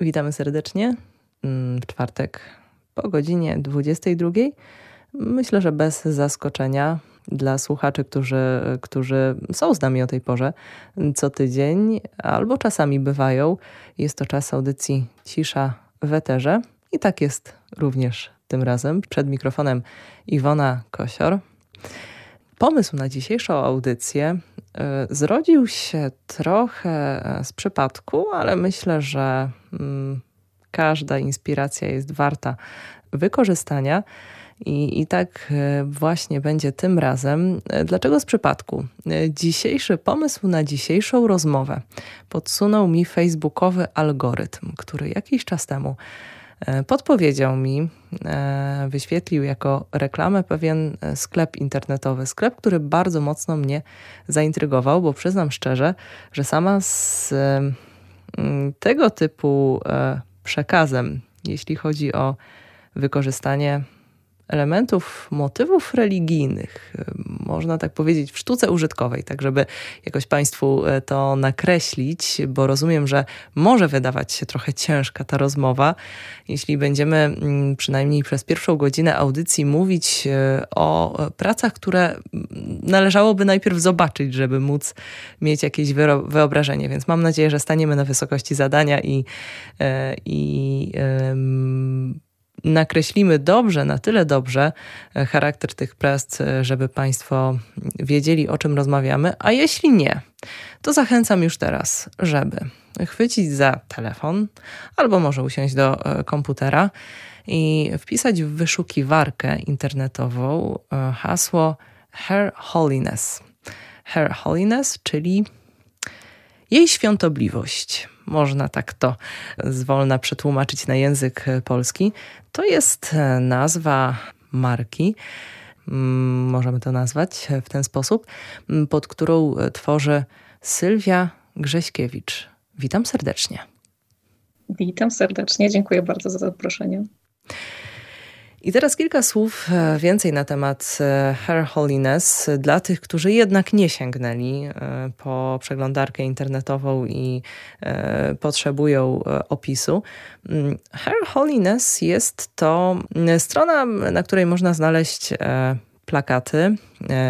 Witamy serdecznie mm, w czwartek po godzinie 22. Myślę, że bez zaskoczenia dla słuchaczy, którzy, którzy są z nami o tej porze co tydzień, albo czasami bywają. Jest to czas audycji Cisza w Eterze i tak jest również tym razem. Przed mikrofonem Iwona Kosior. Pomysł na dzisiejszą audycję e, zrodził się trochę e, z przypadku, ale myślę, że mm, każda inspiracja jest warta wykorzystania. I, I tak e, właśnie będzie tym razem. Dlaczego z przypadku? Dzisiejszy pomysł na dzisiejszą rozmowę podsunął mi facebookowy algorytm, który jakiś czas temu podpowiedział mi, e, wyświetlił jako reklamę pewien e, sklep internetowy. Sklep, który bardzo mocno mnie zaintrygował, bo przyznam szczerze, że sama z tego typu przekazem, jeśli chodzi o wykorzystanie elementów, motywów religijnych, można tak powiedzieć, w sztuce użytkowej, tak żeby jakoś Państwu e, to nakreślić, bo rozumiem, że może wydawać się trochę ciężka ta rozmowa, jeśli będziemy mm, przynajmniej przez pierwszą godzinę audycji mówić e, o pracach, które należałoby najpierw zobaczyć, żeby móc mieć jakieś wyobrażenie. Więc mam nadzieję, że staniemy na wysokości zadania i, e, i nakreślimy dobrze, na tyle dobrze e, charakter tych prac, e, żeby Państwo wiedzieli, o czym rozmawiamy, a jeśli nie, to zachęcam już teraz, żeby chwycić za telefon albo może usiąść do e, komputera i wpisać w wyszukiwarkę internetową hasło Her Holiness. Her Holiness, czyli jej świątobliwość można tak to zwolna przetłumaczyć na język polski, to jest nazwa marki, mm, możemy to nazwać w ten sposób, mm, pod którą tworzy Sylwia Grześkiewicz. Witam serdecznie. Witam serdecznie, dziękuję bardzo za zaproszenie. I teraz kilka słów e, więcej na temat e, Her Holiness dla tych, którzy jednak nie sięgnęli e, po przeglądarkę internetową i potrzebują opisu. Mm, Her Holiness jest to strona, na której można znaleźć plakaty,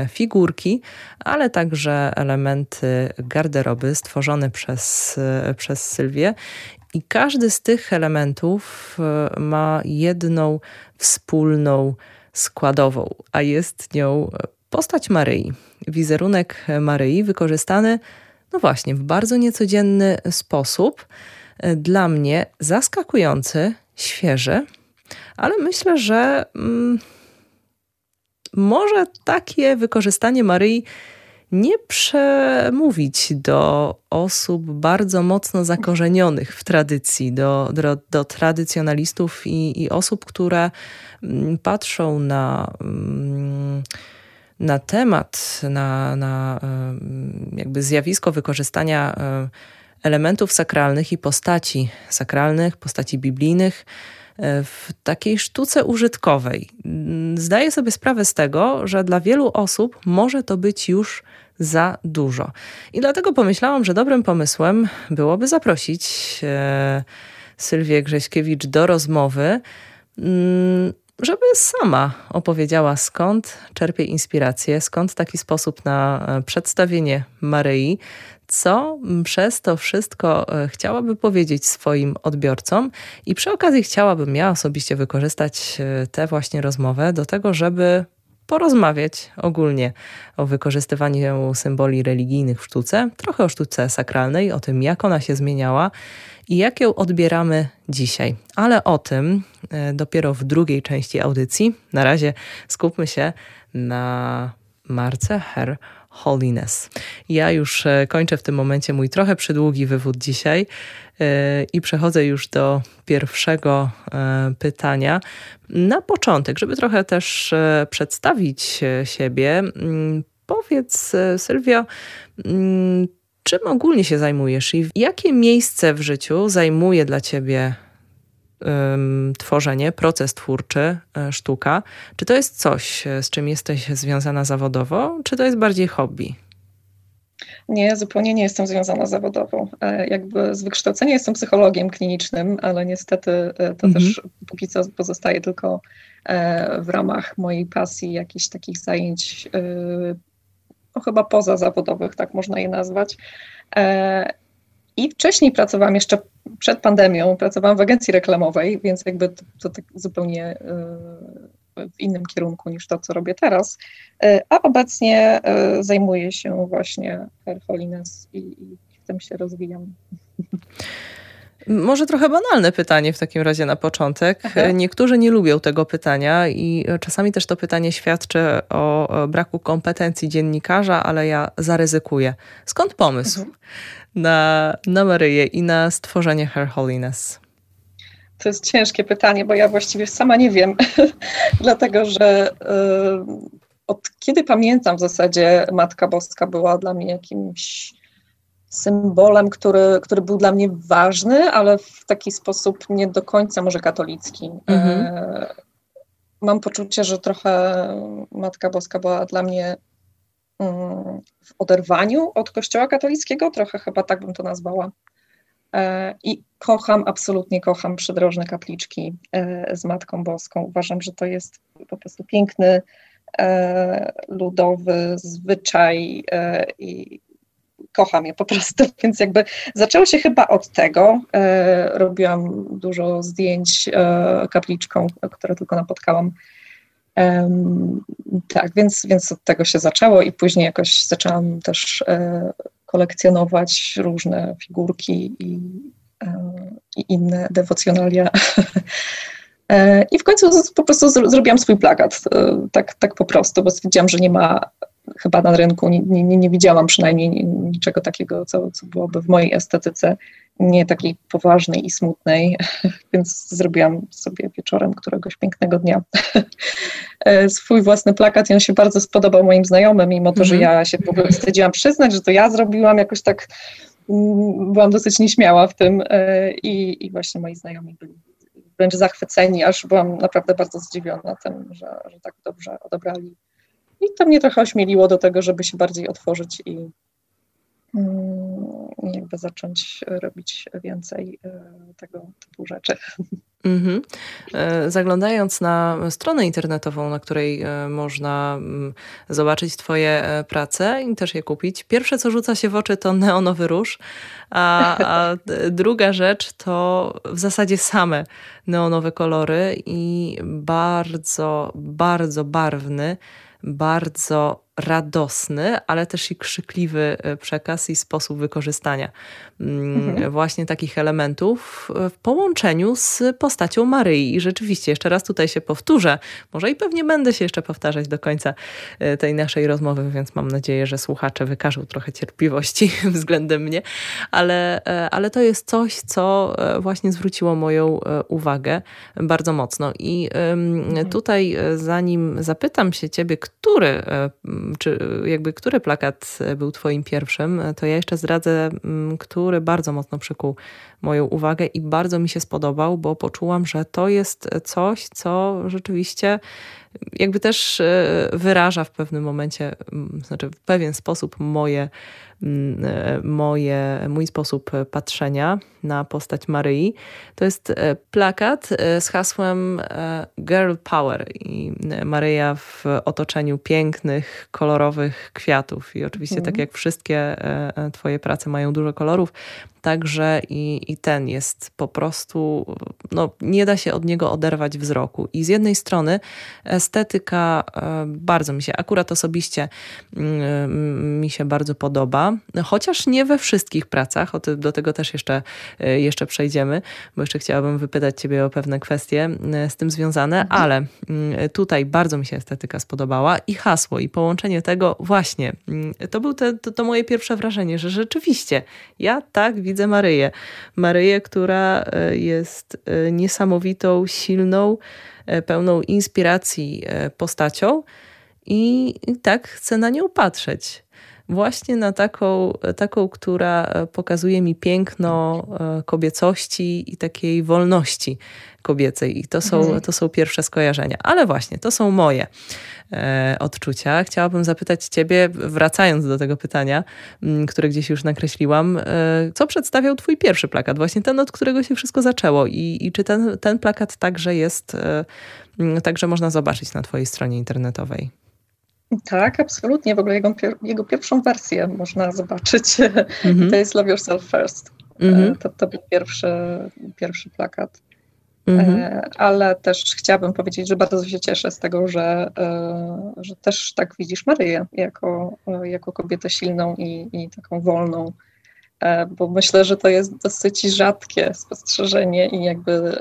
figurki, ale także elementy garderoby stworzone przez, przez Sylwię. I każdy z tych elementów ma jedną wspólną składową, a jest nią postać Maryi. Wizerunek Maryi wykorzystany, no właśnie, w bardzo niecodzienny sposób. Dla mnie zaskakujący, świeży, ale myślę, że mm, może takie wykorzystanie Maryi nie przemówić do osób bardzo mocno zakorzenionych w tradycji, do, do, do tradycjonalistów i, i, osób, które mm, patrzą na, mm, na temat, na, na jakby zjawisko wykorzystania e, elementów sakralnych i postaci sakralnych, postaci biblijnych w takiej sztuce użytkowej. Zdaję sobie sprawę z tego, że dla wielu osób może to być już za dużo. I dlatego pomyślałam, że dobrym pomysłem byłoby zaprosić e, Sylwię Grześkiewicz do rozmowy, mm, żeby sama opowiedziała skąd czerpie inspirację, skąd taki sposób na e, przedstawienie Maryi, co przez to wszystko e, chciałaby powiedzieć swoim odbiorcom i przy okazji chciałabym ja osobiście wykorzystać tę właśnie rozmowę do tego, żeby porozmawiać ogólnie o wykorzystywaniu symboli religijnych w sztuce, trochę o sztuce sakralnej, o tym, jak ona się zmieniała i jak ją odbieramy dzisiaj. Ale o tym e, dopiero w drugiej części audycji. Na razie skupmy się na marce Her Holiness. Ja już e, kończę w tym momencie mój trochę przydługi wywód dzisiaj e, i przechodzę już do pierwszego e, pytania. Na początek, żeby trochę też przedstawić siebie, mm, powiedz Sylwio, mm, czym ogólnie się zajmujesz i jakie miejsce w życiu zajmuje dla ciebie tworzenie, proces twórczy, e, sztuka. Czy to jest coś, e, z czym jesteś związana zawodowo, czy to jest bardziej hobby? Nie, zupełnie nie jestem związana zawodowo. E, jakby z wykształcenia jestem psychologiem klinicznym, ale niestety to mhm. też póki co pozostaje tylko w ramach mojej pasji, jakichś takich zajęć, no chyba pozazawodowych, tak można je nazwać. I wcześniej pracowałam jeszcze przed pandemią, pracowałam w agencji reklamowej, więc jakby to, to tak zupełnie w innym kierunku niż to, co robię teraz. E, a obecnie e, zajmuję się właśnie Hair Holiness i, i w tym się rozwijam. Może trochę banalne pytanie w takim razie na początek. Aha. Niektórzy nie lubią tego pytania i czasami też to pytanie świadczy o braku kompetencji dziennikarza, ale ja zaryzykuję. Skąd pomysł mhm. na, na Maryję i na stworzenie Her Holiness? To jest ciężkie pytanie, bo ja właściwie sama nie wiem, dlatego że y, od kiedy pamiętam w zasadzie Matka Boska była dla mnie jakimś symbolem, który, który był dla mnie ważny, ale w taki sposób nie do końca może katolicki. Mhm. E, mam poczucie, że trochę Matka Boska była dla mnie mm, w oderwaniu od Kościoła katolickiego, trochę chyba tak bym to nazwała. E, I kocham, absolutnie kocham przydrożne kapliczki e, z Matką Boską. Uważam, że to jest po prostu piękny, ludowy zwyczaj i kocham je po prostu, więc jakby zaczęło się chyba od tego. Robiłam dużo zdjęć kapliczką, które tylko napotkałam. tak, więc, więc od tego się zaczęło i później jakoś zaczęłam też kolekcjonować różne figurki i, e, i inne dewocjonalia. E, I w końcu po prostu zrobiłam swój plakat, e, tak, tak po prostu, bo stwierdziłam, że nie ma chyba na rynku, nie, nie, nie widziałam przynajmniej niczego takiego, co, co byłoby w mojej estetyce nie takiej poważnej i smutnej, więc zrobiłam sobie wieczorem któregoś pięknego dnia swój własny plakat i on się bardzo spodobał moim znajomym, mimo to, że mhm. ja się w ogóle wstydziłam przyznać, że to ja zrobiłam, jakoś tak mm, byłam dosyć nieśmiała w tym e, i, i właśnie moi znajomi byli wręcz zachwyceni, aż byłam naprawdę bardzo zdziwiona tym, że, że tak dobrze odebrali. I to mnie trochę ośmieliło do tego, żeby się bardziej otworzyć i, Mm, jakby zacząć robić więcej e, tego typu rzeczy. Mm-hmm. Zaglądając na stronę internetową, na której e, można mm, zobaczyć Twoje prace i też je kupić, pierwsze co rzuca się w oczy to neonowy róż, a, a druga rzecz to w zasadzie same neonowe kolory i bardzo, bardzo barwny, bardzo radosny, ale też i krzykliwy e, przekaz i sposób wykorzystania mm, mhm. właśnie takich elementów w połączeniu z postacią Maryi. I rzeczywiście, jeszcze raz tutaj się powtórzę, może i pewnie będę się jeszcze powtarzać do końca e, tej naszej rozmowy, więc mam nadzieję, że słuchacze wykażą trochę cierpliwości względem mnie, ale, e, ale to jest coś, co właśnie zwróciło moją uwagę bardzo mocno. I mhm. tutaj, zanim zapytam się ciebie, który czy jakby który plakat był Twoim pierwszym, to ja jeszcze zdradzę, mm, który bardzo mocno przykuł moją uwagę i bardzo mi się spodobał, bo poczułam, że to jest coś, co rzeczywiście jakby też e, wyraża w pewnym momencie, znaczy w pewien sposób moje, e, moje, mój sposób patrzenia na postać Maryi. To jest e, plakat z hasłem Girl Power i Maryja w otoczeniu pięknych, kolorowych kwiatów. I oczywiście tak mhm. jak wszystkie twoje prace mają dużo kolorów, także i, i ten jest po prostu, no, nie da się od niego oderwać wzroku. I z jednej strony estetyka e, bardzo mi się, akurat osobiście mm, mi się bardzo podoba, chociaż nie we wszystkich pracach, do tego też jeszcze, e, jeszcze przejdziemy, bo jeszcze chciałabym wypytać Ciebie o pewne kwestie e, z tym związane, mhm. ale mm, tutaj bardzo mi się estetyka spodobała i hasło, i połączenie tego właśnie, mm, to był te, to, to moje pierwsze wrażenie, że rzeczywiście ja tak widzę Maryję. Maryję, która e, jest e, niesamowitą, silną, e, pełną inspiracji postacią i tak chcę na nią patrzeć. Właśnie na taką, taką, która pokazuje mi piękno e, kobiecości i takiej wolności kobiecej. I to są, mhm. to są pierwsze skojarzenia. Ale właśnie, to są moje e, odczucia. Chciałabym zapytać Ciebie, wracając do tego pytania, m, mm, które gdzieś już nakreśliłam, e, co przedstawiał Twój pierwszy plakat? Właśnie ten, od którego się wszystko zaczęło. I, i czy ten, ten plakat także jest, e, także można zobaczyć na Twojej stronie internetowej? Tak, absolutnie. W ogóle jego, jego pierwszą wersję można zobaczyć. Mhm. To jest Love Yourself First. Mhm. To, to był pierwszy, pierwszy plakat. Mhm. E, ale też chciałabym powiedzieć, że bardzo się cieszę z tego, że, e, że też tak widzisz Maryję jako, jako kobietę silną i, i taką wolną, bo myślę, że to jest dosyć rzadkie spostrzeżenie i jakby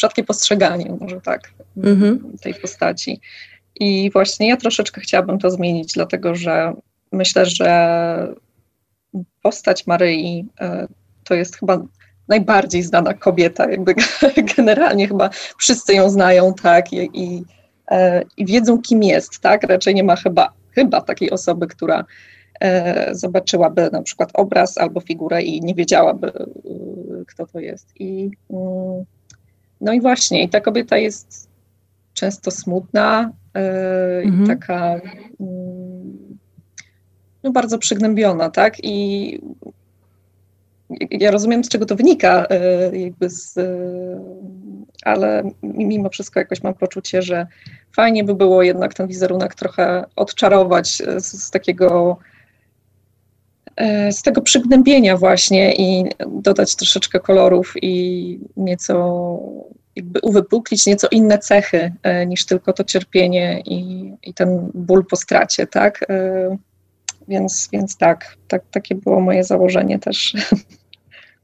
rzadkie postrzeganie, może tak, mhm. tej postaci. I właśnie ja troszeczkę chciałabym to zmienić, dlatego że myślę, że postać Maryi to jest chyba najbardziej znana kobieta, jakby generalnie chyba wszyscy ją znają, tak, i, e, i wiedzą, kim jest, tak, raczej nie ma chyba, chyba takiej osoby, która e, zobaczyłaby na przykład obraz albo figurę i nie wiedziałaby, e, kto to jest. I, mm, no i właśnie, i ta kobieta jest często smutna mhm. i taka mm, no, bardzo przygnębiona, tak? I ja rozumiem, z czego to wynika, e, jakby z, e, ale mimo wszystko jakoś mam poczucie, że fajnie by było jednak ten wizerunek trochę odczarować z, z takiego e, z tego przygnębienia właśnie i dodać troszeczkę kolorów i nieco jakby uwypuklić nieco inne cechy niż tylko to cierpienie i, i ten ból po stracie, tak? Więc, więc tak, tak, takie było moje założenie też.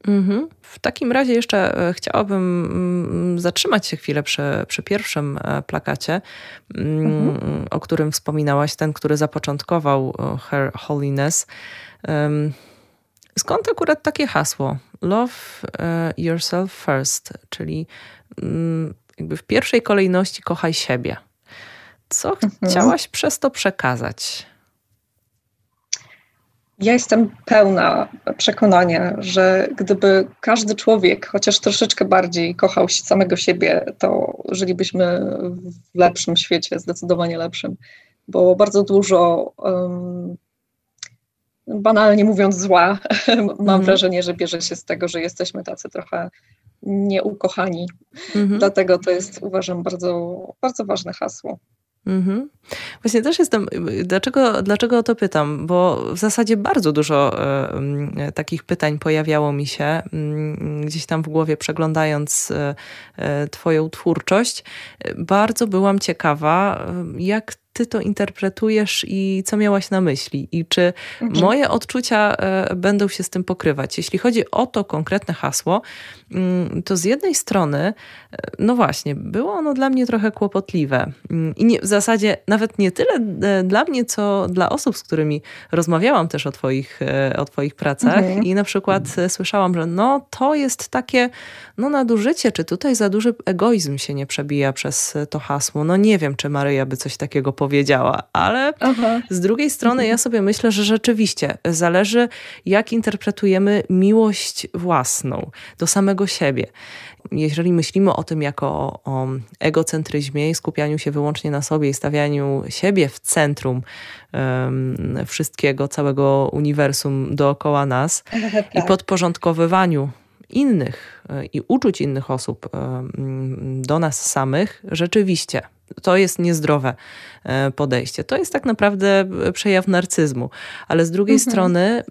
Mhm. W takim razie jeszcze e, chciałabym mm, zatrzymać się chwilę przy, przy pierwszym e, plakacie, mm, mhm. o którym wspominałaś, ten, który zapoczątkował e, Her Holiness. Skąd akurat takie hasło? Love yourself first, czyli jakby w pierwszej kolejności kochaj siebie. Co mhm. chciałaś przez to przekazać? Ja jestem pełna przekonania, że gdyby każdy człowiek chociaż troszeczkę bardziej kochał samego siebie, to żylibyśmy w lepszym świecie, zdecydowanie lepszym, bo bardzo dużo, um, banalnie mówiąc, zła, mam mm. wrażenie, że bierze się z tego, że jesteśmy tacy trochę nieukochani. -hmm. Dlatego to jest, uważam, bardzo, bardzo ważne hasło. Mhm. Właśnie też jestem, dlaczego, dlaczego o to pytam? Bo w zasadzie bardzo dużo e, takich pytań pojawiało mi się mm, gdzieś tam w głowie, przeglądając e, Twoją twórczość. Bardzo byłam ciekawa, jak ty to interpretujesz i co miałaś na myśli i czy mhm. moje odczucia e, będą się z tym pokrywać. Jeśli chodzi o to konkretne hasło, mm, to z jednej strony, e, no właśnie, było ono dla mnie trochę kłopotliwe mm, i nie, w zasadzie nawet nie tyle e, dla mnie, co dla osób, z którymi rozmawiałam też o twoich, o twoich pracach mhm. i na przykład słyszałam, że no to jest takie no nadużycie, czy tutaj za duży egoizm się nie przebija przez to hasło. No nie wiem, czy Maryja by coś takiego powiedziała powiedziała, ale Aha. z drugiej strony ja sobie myślę, że rzeczywiście zależy, jak interpretujemy miłość własną do samego siebie. Jeżeli myślimy o tym jako o, o egocentryzmie i skupianiu się wyłącznie na sobie i stawianiu siebie w centrum um, wszystkiego, całego uniwersum dookoła nas tak. i podporządkowywaniu innych e, i uczuć innych osób do nas samych, rzeczywiście to jest niezdrowe e, podejście. To jest tak naprawdę przejaw narcyzmu. Ale z drugiej mhm. strony,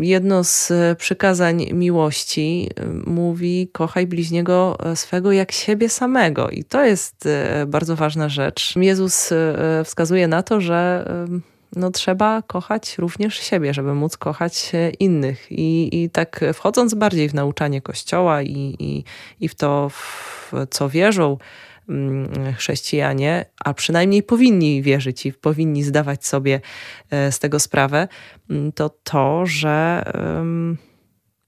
jedno z przykazań miłości mówi: kochaj bliźniego e, swego jak siebie samego. I to jest bardzo ważna rzecz. Jezus wskazuje na to, że no, trzeba kochać również siebie, żeby móc kochać innych. I, i tak wchodząc bardziej w nauczanie Kościoła i, i, i w to, w co wierzą mm, chrześcijanie, a przynajmniej powinni wierzyć i powinni zdawać sobie e, z tego sprawę, mm, to to, że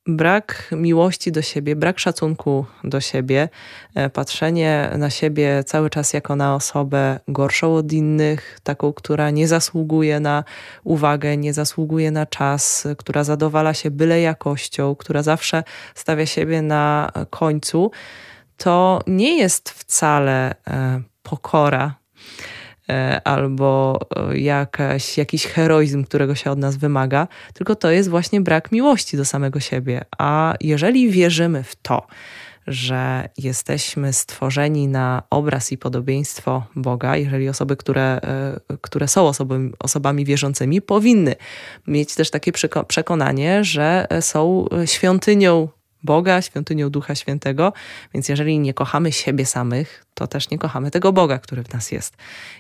brak miłości do siebie, brak szacunku do siebie, e, patrzenie na siebie cały czas jako na osobę gorszą od innych, taką, która nie zasługuje na uwagę, nie zasługuje na czas, która zadowala się byle jakością, która zawsze stawia siebie na końcu, to nie jest wcale e, pokora albo e, jakaś, jakiś heroizm, którego się od nas wymaga, tylko to jest właśnie brak miłości do samego siebie. A jeżeli wierzymy w to, że jesteśmy stworzeni na obraz i podobieństwo Boga, jeżeli osoby, które, e, które są osobami, osobami wierzącymi, powinny mieć też takie przekonanie, że są świątynią Boga, świątynią Ducha Świętego, więc jeżeli nie kochamy siebie samych, to też nie kochamy tego Boga, który w nas jest.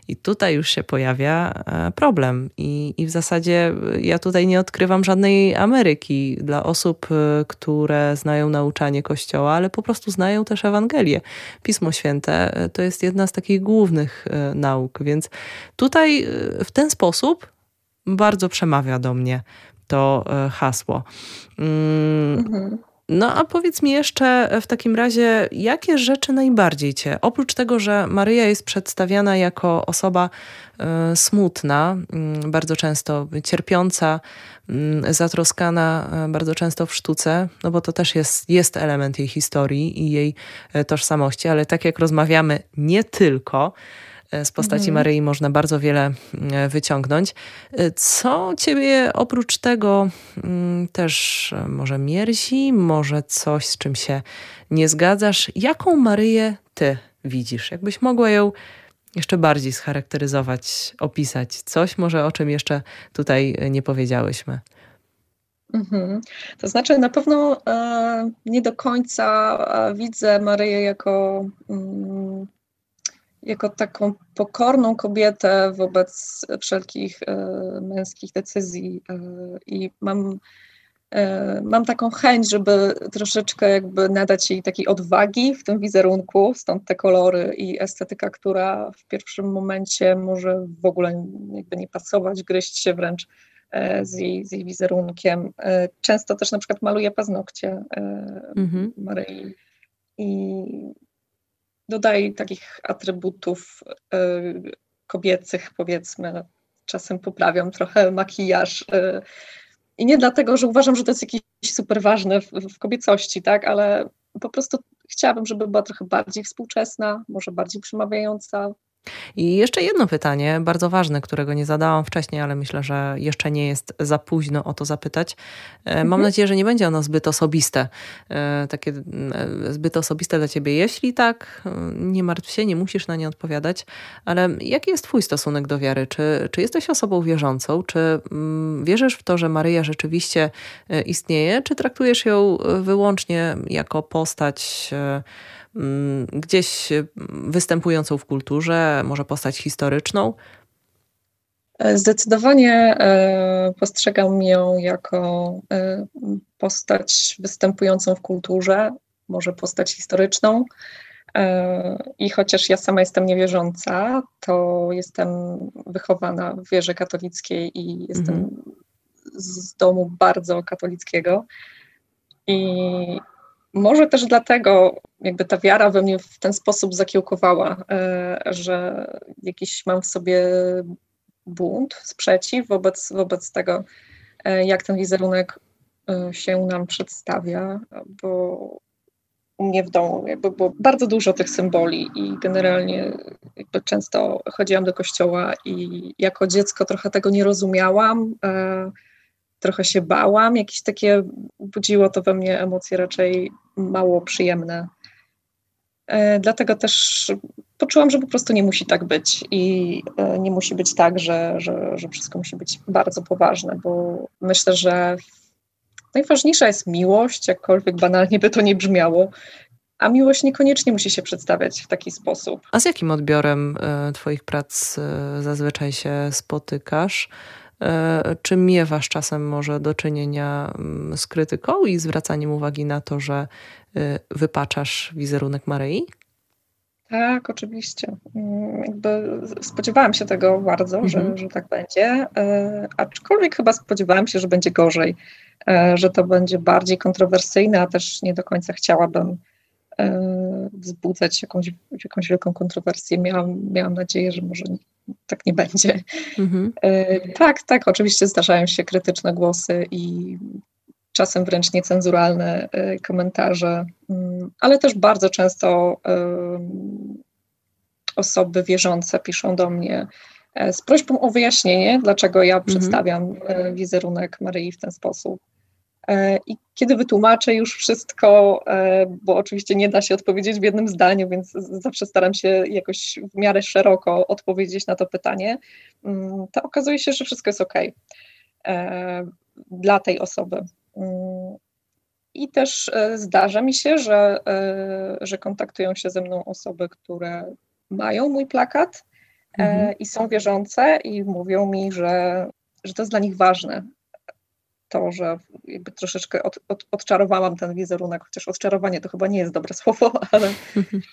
I tutaj już się pojawia e, problem. I, I w zasadzie ja tutaj nie odkrywam żadnej Ameryki dla osób, e, które znają nauczanie Kościoła, ale po prostu znają też Ewangelię. Pismo Święte e, to jest jedna z takich głównych nauk, więc tutaj w ten sposób bardzo przemawia do mnie to hasło. Mm. Mhm. No a powiedz mi jeszcze w takim razie, jakie rzeczy najbardziej cię, oprócz tego, że Maryja jest przedstawiana jako osoba y, smutna, y, bardzo często cierpiąca, y, zatroskana, bardzo często w sztuce, no bo to też jest, jest element jej historii i jej tożsamości, ale tak jak rozmawiamy, nie tylko. E, z postaci mhm. Maryi można bardzo wiele e, wyciągnąć. E, co ciebie oprócz tego też może mierzi, może coś, z czym się nie zgadzasz? Jaką Maryję ty widzisz? Jakbyś mogła ją jeszcze bardziej scharakteryzować, opisać coś może, o czym jeszcze tutaj nie powiedziałyśmy? Mhm. To znaczy, na pewno e, nie do końca widzę Maryję jako mm, jako taką pokorną kobietę wobec wszelkich e, męskich decyzji e, i mam, e, mam taką chęć, żeby troszeczkę jakby nadać jej takiej odwagi w tym wizerunku, stąd te kolory i estetyka, która w pierwszym momencie może w ogóle jakby nie pasować, gryźć się wręcz z jej, z jej wizerunkiem. Często też na przykład maluje paznokcie mhm. Maryi i dodaje takich atrybutów y, kobiecych, powiedzmy. Czasem poprawiam trochę makijaż. Y, I nie dlatego, że uważam, że to jest jakieś super ważne w, w kobiecości, tak, ale po prostu chciałabym, żeby była trochę bardziej współczesna, może bardziej przemawiająca, i jeszcze jedno pytanie, bardzo ważne, którego nie zadałam wcześniej, ale myślę, że jeszcze nie jest za późno o to zapytać. E, mam mhm. nadzieję, że nie będzie ono zbyt osobiste, e, takie e, zbyt osobiste dla ciebie. Jeśli tak, nie martw się, nie musisz na nie odpowiadać, ale jaki jest twój stosunek do wiary? Czy, czy jesteś osobą wierzącą? Czy mm, wierzysz w to, że Maryja rzeczywiście istnieje? Czy traktujesz ją wyłącznie jako postać gdzieś występującą w kulturze, może postać historyczną? Zdecydowanie e, postrzegam ją jako e, postać występującą w kulturze, może postać historyczną. E, I chociaż ja sama jestem niewierząca, to jestem wychowana w wierze katolickiej i jestem mhm. z domu bardzo katolickiego. I może też dlatego jakby ta wiara we mnie w ten sposób zakiełkowała, e, że jakiś mam w sobie bunt, sprzeciw wobec, wobec tego, e, jak ten wizerunek e, się nam przedstawia, bo u mnie w domu jakby było bardzo dużo tych symboli i generalnie jakby często chodziłam do kościoła i jako dziecko trochę tego nie rozumiałam trochę się bałam, jakieś takie budziło to we mnie emocje raczej mało przyjemne. E, dlatego też poczułam, że po prostu nie musi tak być i e, nie musi być tak, że, że, że wszystko musi być bardzo poważne, bo myślę, że najważniejsza jest miłość, jakkolwiek banalnie by to nie brzmiało, a miłość niekoniecznie musi się przedstawiać w taki sposób. A z jakim odbiorem e, Twoich prac zazwyczaj się spotykasz? E, czy miewasz czasem może do czynienia mm, z krytyką i zwracaniem uwagi na to, że e, wypaczasz wizerunek Maryi? Tak, oczywiście. Mm, jakby spodziewałam się tego bardzo, mhm. że, że tak będzie, e, aczkolwiek chyba spodziewałam się, że będzie gorzej, e, że to będzie bardziej kontrowersyjne, a też nie do końca chciałabym e, wzbudzać jakąś, jakąś wielką kontrowersję. Miałam, miałam nadzieję, że może nie, tak nie będzie. Mhm. Tak, tak, oczywiście zdarzają się krytyczne głosy i czasem wręcz niecenzuralne y, komentarze, mm, ale też bardzo często osoby wierzące piszą do mnie e, z prośbą o wyjaśnienie, dlaczego ja mhm. przedstawiam e, wizerunek Maryi w ten sposób. E, I kiedy wytłumaczę już wszystko, bo oczywiście nie da się odpowiedzieć w jednym zdaniu, więc zawsze staram się jakoś w miarę szeroko odpowiedzieć na to pytanie, mm, to okazuje się, że wszystko jest ok dla tej osoby. I też e, zdarza mi się, że, e, że kontaktują się ze mną osoby, które mają mój plakat e, mhm. i są wierzące i mówią mi, że, że to jest dla nich ważne. To, że jakby troszeczkę od, od, odczarowałam ten wizerunek, chociaż odczarowanie to chyba nie jest dobre słowo, ale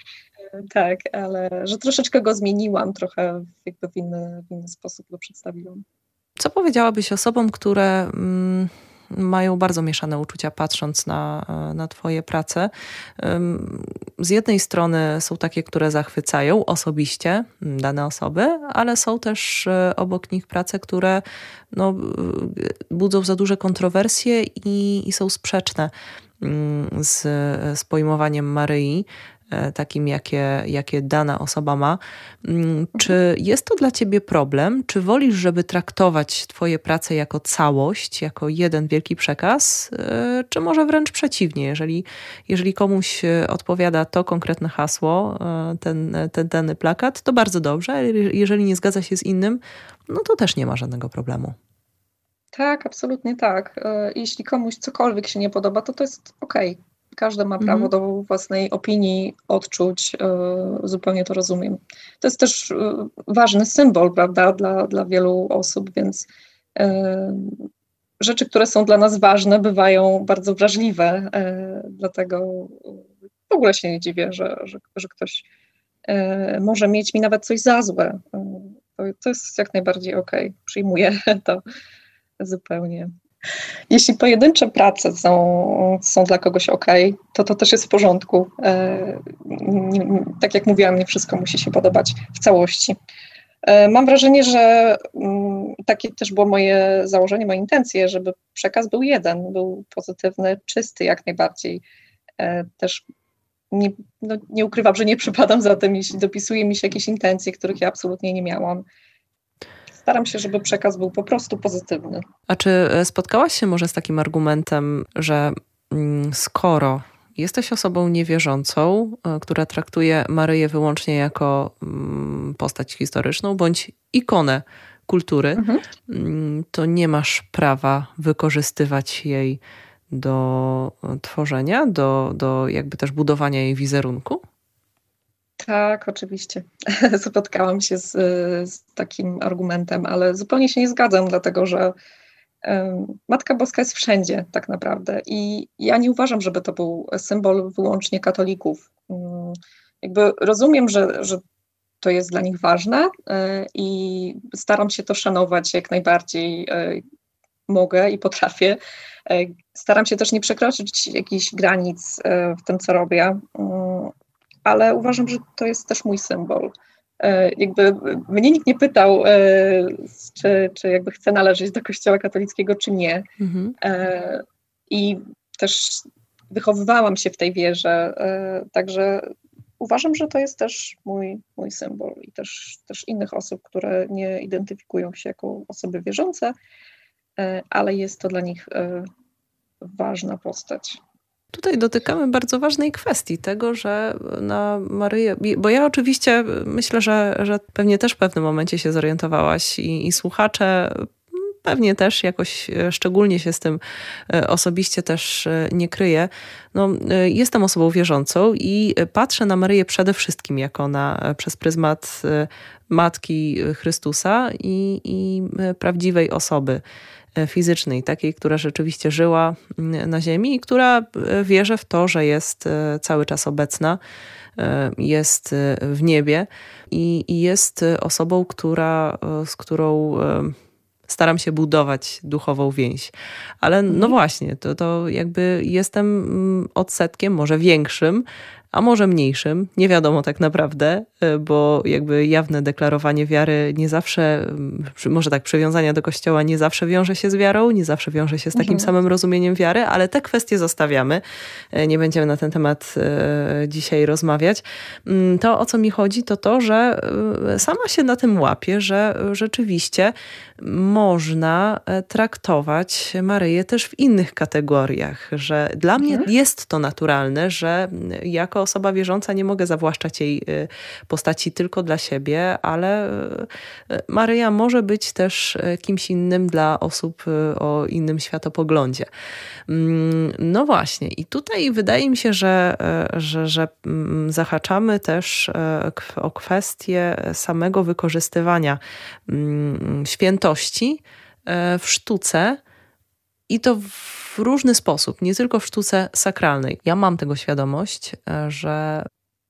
tak, ale że troszeczkę go zmieniłam, trochę jakby w inny, w inny sposób go przedstawiłam. Co powiedziałabyś osobom, które. Mm mają bardzo mieszane uczucia, patrząc na, na Twoje prace. Z jednej strony są takie, które zachwycają osobiście dane osoby, ale są też e, obok nich prace, które no, budzą za duże kontrowersje i, i są sprzeczne mm, z, z pojmowaniem Maryi. E, takim, jakie, jakie dana osoba ma. Mm, czy jest to dla ciebie problem? Czy wolisz, żeby traktować Twoje prace jako całość, jako jeden wielki przekaz, e, czy może wręcz przeciwnie? Jeżeli, jeżeli komuś e, odpowiada to konkretne hasło, ten, ten dany plakat, to bardzo dobrze. Jeżeli nie zgadza się z innym, no to też nie ma żadnego problemu. Tak, absolutnie tak. Jeśli komuś cokolwiek się nie podoba, to to jest okej. Okay każdy ma prawo mhm. do własnej opinii, odczuć, e, zupełnie to rozumiem. To jest też e, ważny symbol, prawda, dla, dla wielu osób, więc e, rzeczy, które są dla nas ważne, bywają bardzo wrażliwe, dlatego w ogóle się nie dziwię, że, że, że ktoś może mieć mi nawet coś za złe. To, to jest jak najbardziej okej, okay. przyjmuję to zupełnie. Jeśli pojedyncze prace są, są dla kogoś ok, to to też jest w porządku. E, tak jak mówiłam, nie wszystko musi się podobać w całości. E, mam wrażenie, że mm, takie też było moje założenie, moje intencje, żeby przekaz był jeden, był pozytywny, czysty jak najbardziej. E, też nie, no, nie ukrywam, że nie przypadam za tym, jeśli dopisuje mi się jakieś intencje, których ja absolutnie nie miałam staram się, żeby przekaz był po prostu pozytywny. A czy e, spotkałaś się może z takim argumentem, że mm, skoro jesteś osobą niewierzącą, e, która traktuje Maryję wyłącznie jako mm, postać historyczną bądź ikonę kultury, mhm. Mm, to nie masz prawa wykorzystywać jej do tworzenia, do, do jakby też budowania jej wizerunku? Tak, oczywiście. Spotkałam się z, z, takim argumentem, ale zupełnie się nie zgadzam, dlatego że Matka Boska jest wszędzie tak naprawdę i ja nie uważam, żeby to był symbol wyłącznie katolików. Um, jakby rozumiem, że, że to jest dla nich ważne y, i staram się to szanować jak najbardziej y, mogę i potrafię. Y, staram się też nie przekroczyć jakichś granic w tym, co robię ale uważam, że to jest też mój symbol. E, jakby mnie nikt nie pytał, e, czy, czy jakby chcę należeć do kościoła katolickiego, czy nie. Mhm. E, I też wychowywałam się w tej wierze, także uważam, że to jest też mój, mój symbol i też, też innych osób, które nie identyfikują się jako osoby wierzące, ale jest to dla nich ważna postać. Tutaj dotykamy bardzo ważnej kwestii tego, że na Maryję, bo ja oczywiście myślę, że, że pewnie też w pewnym momencie się zorientowałaś i, i słuchacze pewnie też jakoś szczególnie się z tym osobiście też nie kryję. No, jestem osobą wierzącą i patrzę na Maryję przede wszystkim jako na, przez pryzmat Matki Chrystusa i, i prawdziwej osoby fizycznej, takiej, która rzeczywiście żyła na Ziemi i która wierzy w to, że jest cały czas obecna E, jest e, w niebie i, i jest osobą, która, e, z którą staram się budować duchową więź. Ale no mhm. właśnie, to, to jakby jestem mm, odsetkiem, może większym, a może mniejszym, nie wiadomo tak naprawdę, e, bo jakby jawne deklarowanie wiary nie zawsze, mm, może tak, przywiązania do kościoła nie zawsze wiąże się z wiarą, nie zawsze wiąże się z takim mhm. samym rozumieniem wiary, ale te kwestie zostawiamy. E, nie będziemy na ten temat e, dzisiaj rozmawiać. Mm, to, o co mi chodzi, to to, że sama się na tym łapię, że rzeczywiście można traktować Maryję też w innych kategoriach, że dla mnie mhm. jest to naturalne, że jako osoba wierząca nie mogę zawłaszczać jej y, postaci tylko dla siebie, ale y, Maryja może być też y, kimś innym dla osób o innym światopoglądzie. Mm, no właśnie, i tutaj wydaje mi się, że, że, że mm, zahaczamy też o kwestię samego wykorzystywania mm, świętości w sztuce. I to w różny sposób, nie tylko w sztuce sakralnej. Ja mam tego świadomość, e, że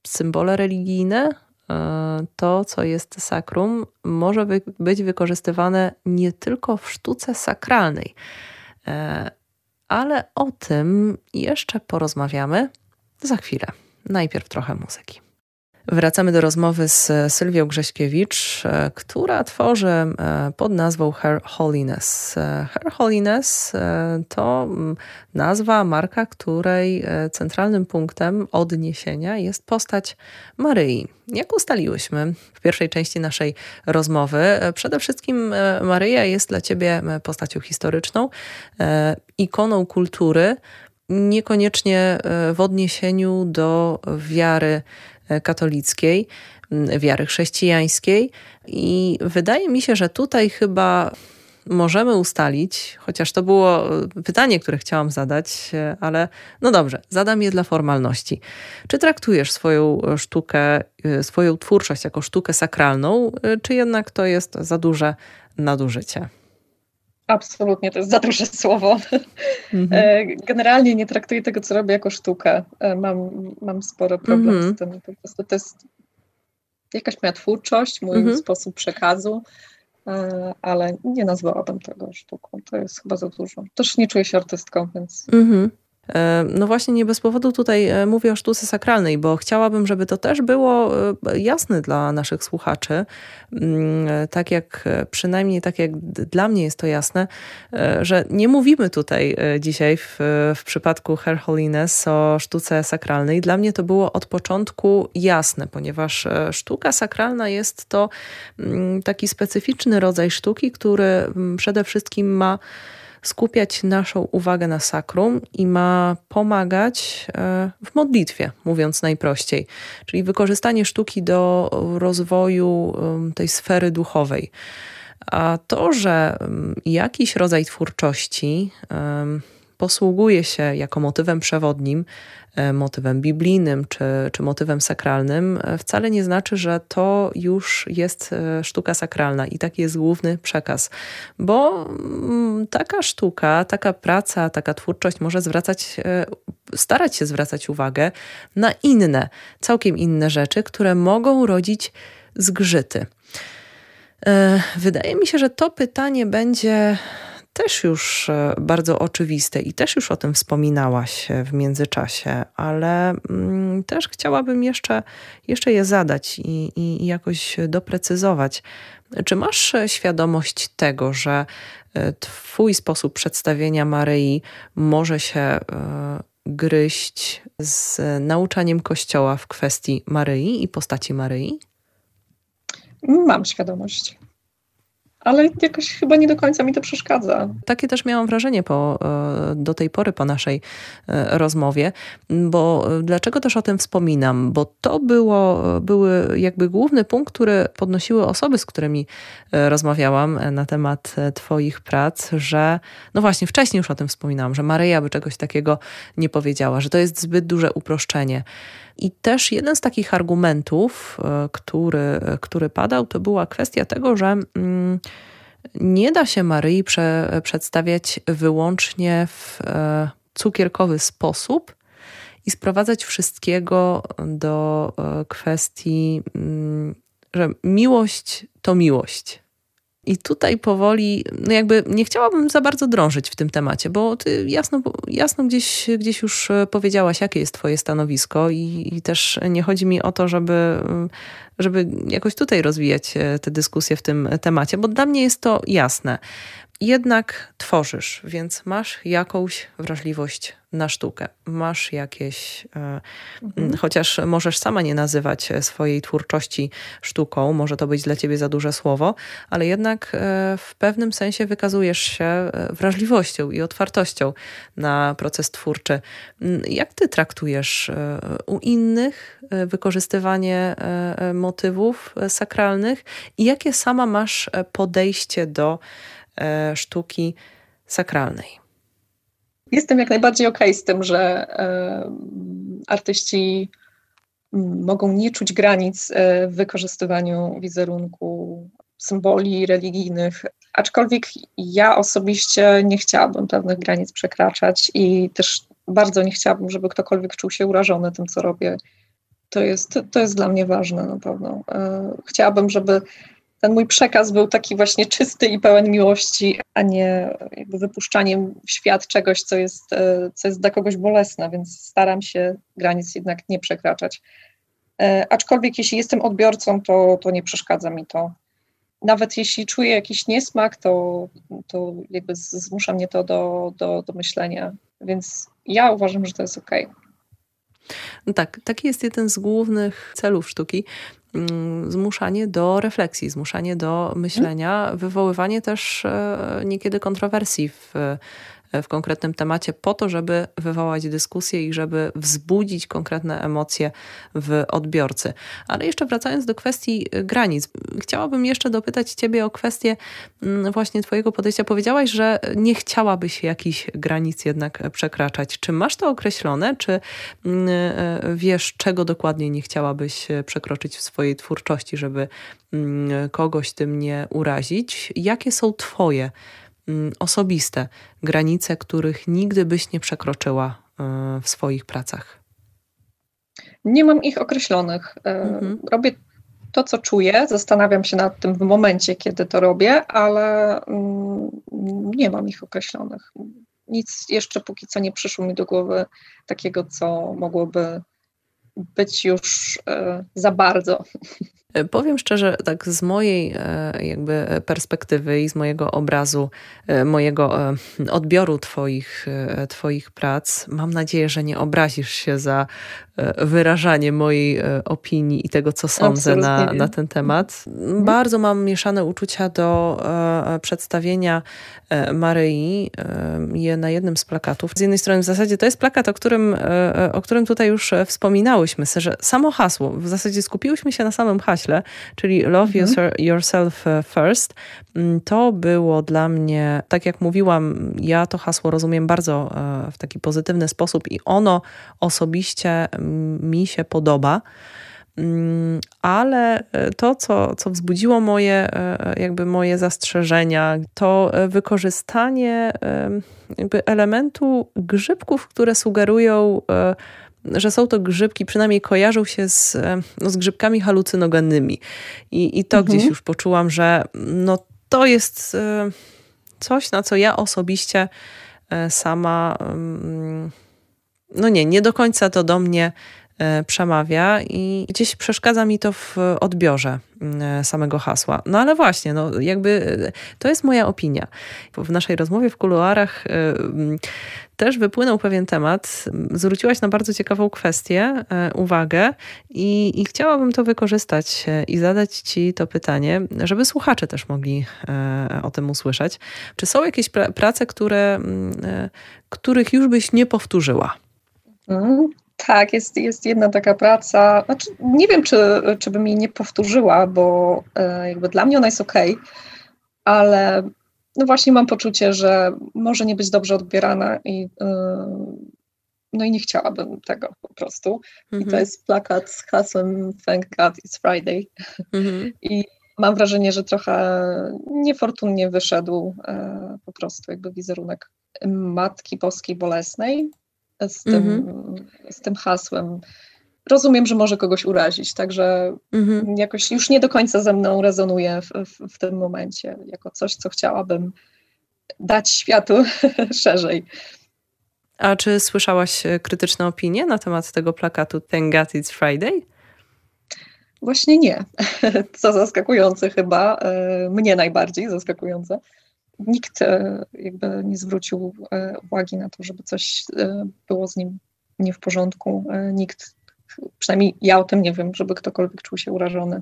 symbole religijne, e, to co jest sakrum, może być wykorzystywane nie tylko w sztuce sakralnej. E, ale o tym jeszcze porozmawiamy za chwilę. Najpierw trochę muzyki. Wracamy do rozmowy z Sylwią Grześkiewicz, e, która tworzy e, pod nazwą Her Holiness. E, Her Holiness to mm, nazwa, marka, której centralnym punktem odniesienia jest postać Maryi. Jak ustaliłyśmy w pierwszej części naszej rozmowy, przede wszystkim Maryja jest dla ciebie postacią historyczną, ikoną kultury, niekoniecznie w odniesieniu do wiary katolickiej, wiary chrześcijańskiej. I wydaje mi się, że tutaj chyba możemy ustalić, chociaż to było pytanie, które chciałam zadać, e, ale no dobrze, zadam je dla formalności. Czy traktujesz swoją sztukę, e, swoją twórczość jako sztukę sakralną, czy jednak to jest za duże nadużycie? Absolutnie, to jest za duże słowo. Mhm. Generalnie nie traktuję tego, co robię, jako sztukę. E, mam, mam sporo problem mhm. z tym. Po prostu to jest jakaś moja twórczość, mój mhm. sposób przekazu, e, ale nie nazwałabym tego sztuką. To jest chyba za dużo. Też nie czuję się artystką, więc. Mhm. E, no właśnie nie bez powodu tutaj e, mówię o sztuce sakralnej, bo chciałabym, żeby to też było e, jasne dla naszych słuchaczy, mm, tak jak przynajmniej tak jak dla mnie jest to jasne, że nie mówimy tutaj dzisiaj w, w przypadku Her Holiness o sztuce sakralnej. Dla mnie to było od początku jasne, ponieważ sztuka sakralna jest to mm, taki specyficzny rodzaj sztuki, który mm, przede wszystkim ma skupiać naszą uwagę na sakrum i ma pomagać e, w modlitwie, mówiąc najprościej, czyli wykorzystanie sztuki do rozwoju tej sfery duchowej. A to, że jakiś rodzaj twórczości posługuje się jako motywem przewodnim, e, motywem biblijnym czy, czy motywem sakralnym, e, wcale nie znaczy, że to już jest e, sztuka sakralna i taki jest główny przekaz. Bo mm, taka sztuka, taka praca, taka twórczość może zwracać, starać się zwracać uwagę na inne, całkiem inne rzeczy, które mogą rodzić zgrzyty. Wydaje mi się, że to pytanie będzie też już e, bardzo oczywiste i też już o tym wspominałaś w międzyczasie, ale mm, też chciałabym jeszcze, jeszcze je zadać i, i jakoś doprecyzować. Czy masz świadomość tego, że e, Twój sposób przedstawienia Maryi może się e, gryźć z nauczaniem Kościoła w kwestii Maryi i postaci Maryi? Mam świadomość ale jakoś chyba nie do końca mi to przeszkadza. Takie też miałam wrażenie po, e, do tej pory po naszej e, rozmowie, bo e, dlaczego też o tym wspominam? Bo to było, były jakby główny punkt, który podnosiły osoby, z którymi rozmawiałam na temat Twoich prac, że no właśnie wcześniej już o tym wspominałam, że Maryja by czegoś takiego nie powiedziała, że to jest zbyt duże uproszczenie. I też jeden z takich argumentów, e, który, który padał, to była kwestia tego, że mm, nie da się Maryi prze, przedstawiać wyłącznie w e, cukierkowy sposób i sprowadzać wszystkiego do e, kwestii, mm, że miłość to miłość. I tutaj powoli, no jakby nie chciałabym za bardzo drążyć w tym temacie, bo ty jasno, jasno gdzieś, gdzieś już e, powiedziałaś, jakie jest twoje stanowisko i, i też nie chodzi mi o to, żeby, żeby jakoś tutaj rozwijać e, te dyskusje w tym temacie, bo dla mnie jest to jasne jednak tworzysz, więc masz jakąś wrażliwość na sztukę. Masz jakieś, e, mhm. chociaż możesz sama nie nazywać swojej twórczości sztuką, może to być dla ciebie za duże słowo, ale jednak e, w pewnym sensie wykazujesz się e, wrażliwością i otwartością na proces twórczy. Jak ty traktujesz u innych wykorzystywanie motywów sakralnych i jakie sama masz podejście do E, sztuki sakralnej. Jestem jak najbardziej okej okay z tym, że e, artyści mogą nie czuć granic e, w wykorzystywaniu wizerunku, symboli religijnych, aczkolwiek ja osobiście nie chciałabym pewnych granic przekraczać i też bardzo nie chciałabym, żeby ktokolwiek czuł się urażony tym, co robię. To jest, to jest dla mnie ważne na pewno. Chciałabym, żeby ten mój przekaz był taki właśnie czysty i pełen miłości, a nie jakby wypuszczaniem w świat czegoś, co jest, e, co jest dla kogoś bolesne, więc staram się granic jednak nie przekraczać. E, aczkolwiek jeśli jestem odbiorcą, to, to nie przeszkadza mi to. Nawet jeśli czuję jakiś niesmak, to, to jakby zmusza mnie to do, do, do myślenia. Więc ja uważam, że to jest ok. No tak, taki jest jeden z głównych celów sztuki, zmuszanie do refleksji, zmuszanie do myślenia, wywoływanie też e, niekiedy kontrowersji w w konkretnym temacie po to, żeby wywołać dyskusję i żeby wzbudzić konkretne emocje w odbiorcy. Ale jeszcze wracając do kwestii y, granic, chciałabym jeszcze dopytać Ciebie o kwestię mm, właśnie Twojego podejścia. Powiedziałaś, że nie chciałabyś jakichś granic jednak przekraczać. Czy masz to określone? Czy mm, y, wiesz, czego dokładnie nie chciałabyś przekroczyć w swojej twórczości, żeby mm, kogoś tym nie urazić? Jakie są Twoje osobiste, granice, których nigdy byś nie przekroczyła e, w swoich pracach? Nie mam ich określonych. E, mhm. Robię to, co czuję, zastanawiam się nad tym w momencie, kiedy to robię, ale mm, nie mam ich określonych. Nic jeszcze póki co nie przyszło mi do głowy takiego, co mogłoby być już e, za bardzo. Powiem szczerze, tak z mojej e, jakby perspektywy i z mojego obrazu, e, mojego e, odbioru twoich, twoich prac, mam nadzieję, że nie obrazisz się za wyrażanie mojej opinii i tego, co sądzę na, na ten temat. Mhm. Bardzo mam mieszane uczucia do przedstawienia Maryi je na jednym z plakatów. Z jednej strony w zasadzie to jest plakat, o którym, o którym tutaj już wspominałyśmy, że samo hasło, w zasadzie skupiłyśmy się na samym haśle, czyli Love mhm. Yourself e, First. Mm, to było dla mnie, tak jak mówiłam, ja to hasło rozumiem bardzo e, w taki pozytywny sposób i ono osobiście mi się podoba mm, ale e, to, co, co wzbudziło moje, jakby moje zastrzeżenia, to wykorzystanie jakby elementu grzybków, które sugerują że są to grzybki, przynajmniej kojarzą się z, e, no, z grzybkami halucynogennymi. I, i to mhm. gdzieś już poczułam, że no, to jest e, coś, na co ja osobiście e, sama, mm, no nie, nie do końca to do mnie przemawia i gdzieś przeszkadza mi to w odbiorze samego hasła. No ale właśnie, no jakby to jest moja opinia. W naszej rozmowie w kuluarach też wypłynął pewien temat. Zwróciłaś na bardzo ciekawą kwestię, e, uwagę i, i chciałabym to wykorzystać e, i zadać Ci to pytanie, żeby słuchacze też mogli e, o tym usłyszeć. Czy są jakieś pra prace, które, których już byś nie powtórzyła? Mm, tak, jest, jest jedna taka praca. Znaczy, nie wiem, czy, czy bym jej nie powtórzyła, bo jakby dla mnie ona jest ok, ale no właśnie mam poczucie, że może nie być dobrze odbierana i yy, no i nie chciałabym tego po prostu. Mm -hmm. I to mhm. jest plakat z hasłem Thank God It's Friday. Mm -hmm. I mam wrażenie, że trochę niefortunnie wyszedł e, po prostu jakby wizerunek Matki Boskiej Bolesnej z tym, mm -hmm. z tym hasłem rozumiem, że może kogoś urazić, także mhm. jakoś już nie do końca ze mną rezonuje w, w, w, tym momencie, jako coś, co chciałabym dać światu szerzej. A czy słyszałaś e, krytyczne opinie na temat tego plakatu Thank God It's Friday? Właśnie nie. Co zaskakujące chyba, e, mnie najbardziej zaskakujące. Nikt e, jakby nie zwrócił uwagi na to, żeby coś było z nim nie w porządku. Nikt przynajmniej ja o tym nie wiem, żeby ktokolwiek czuł się urażony.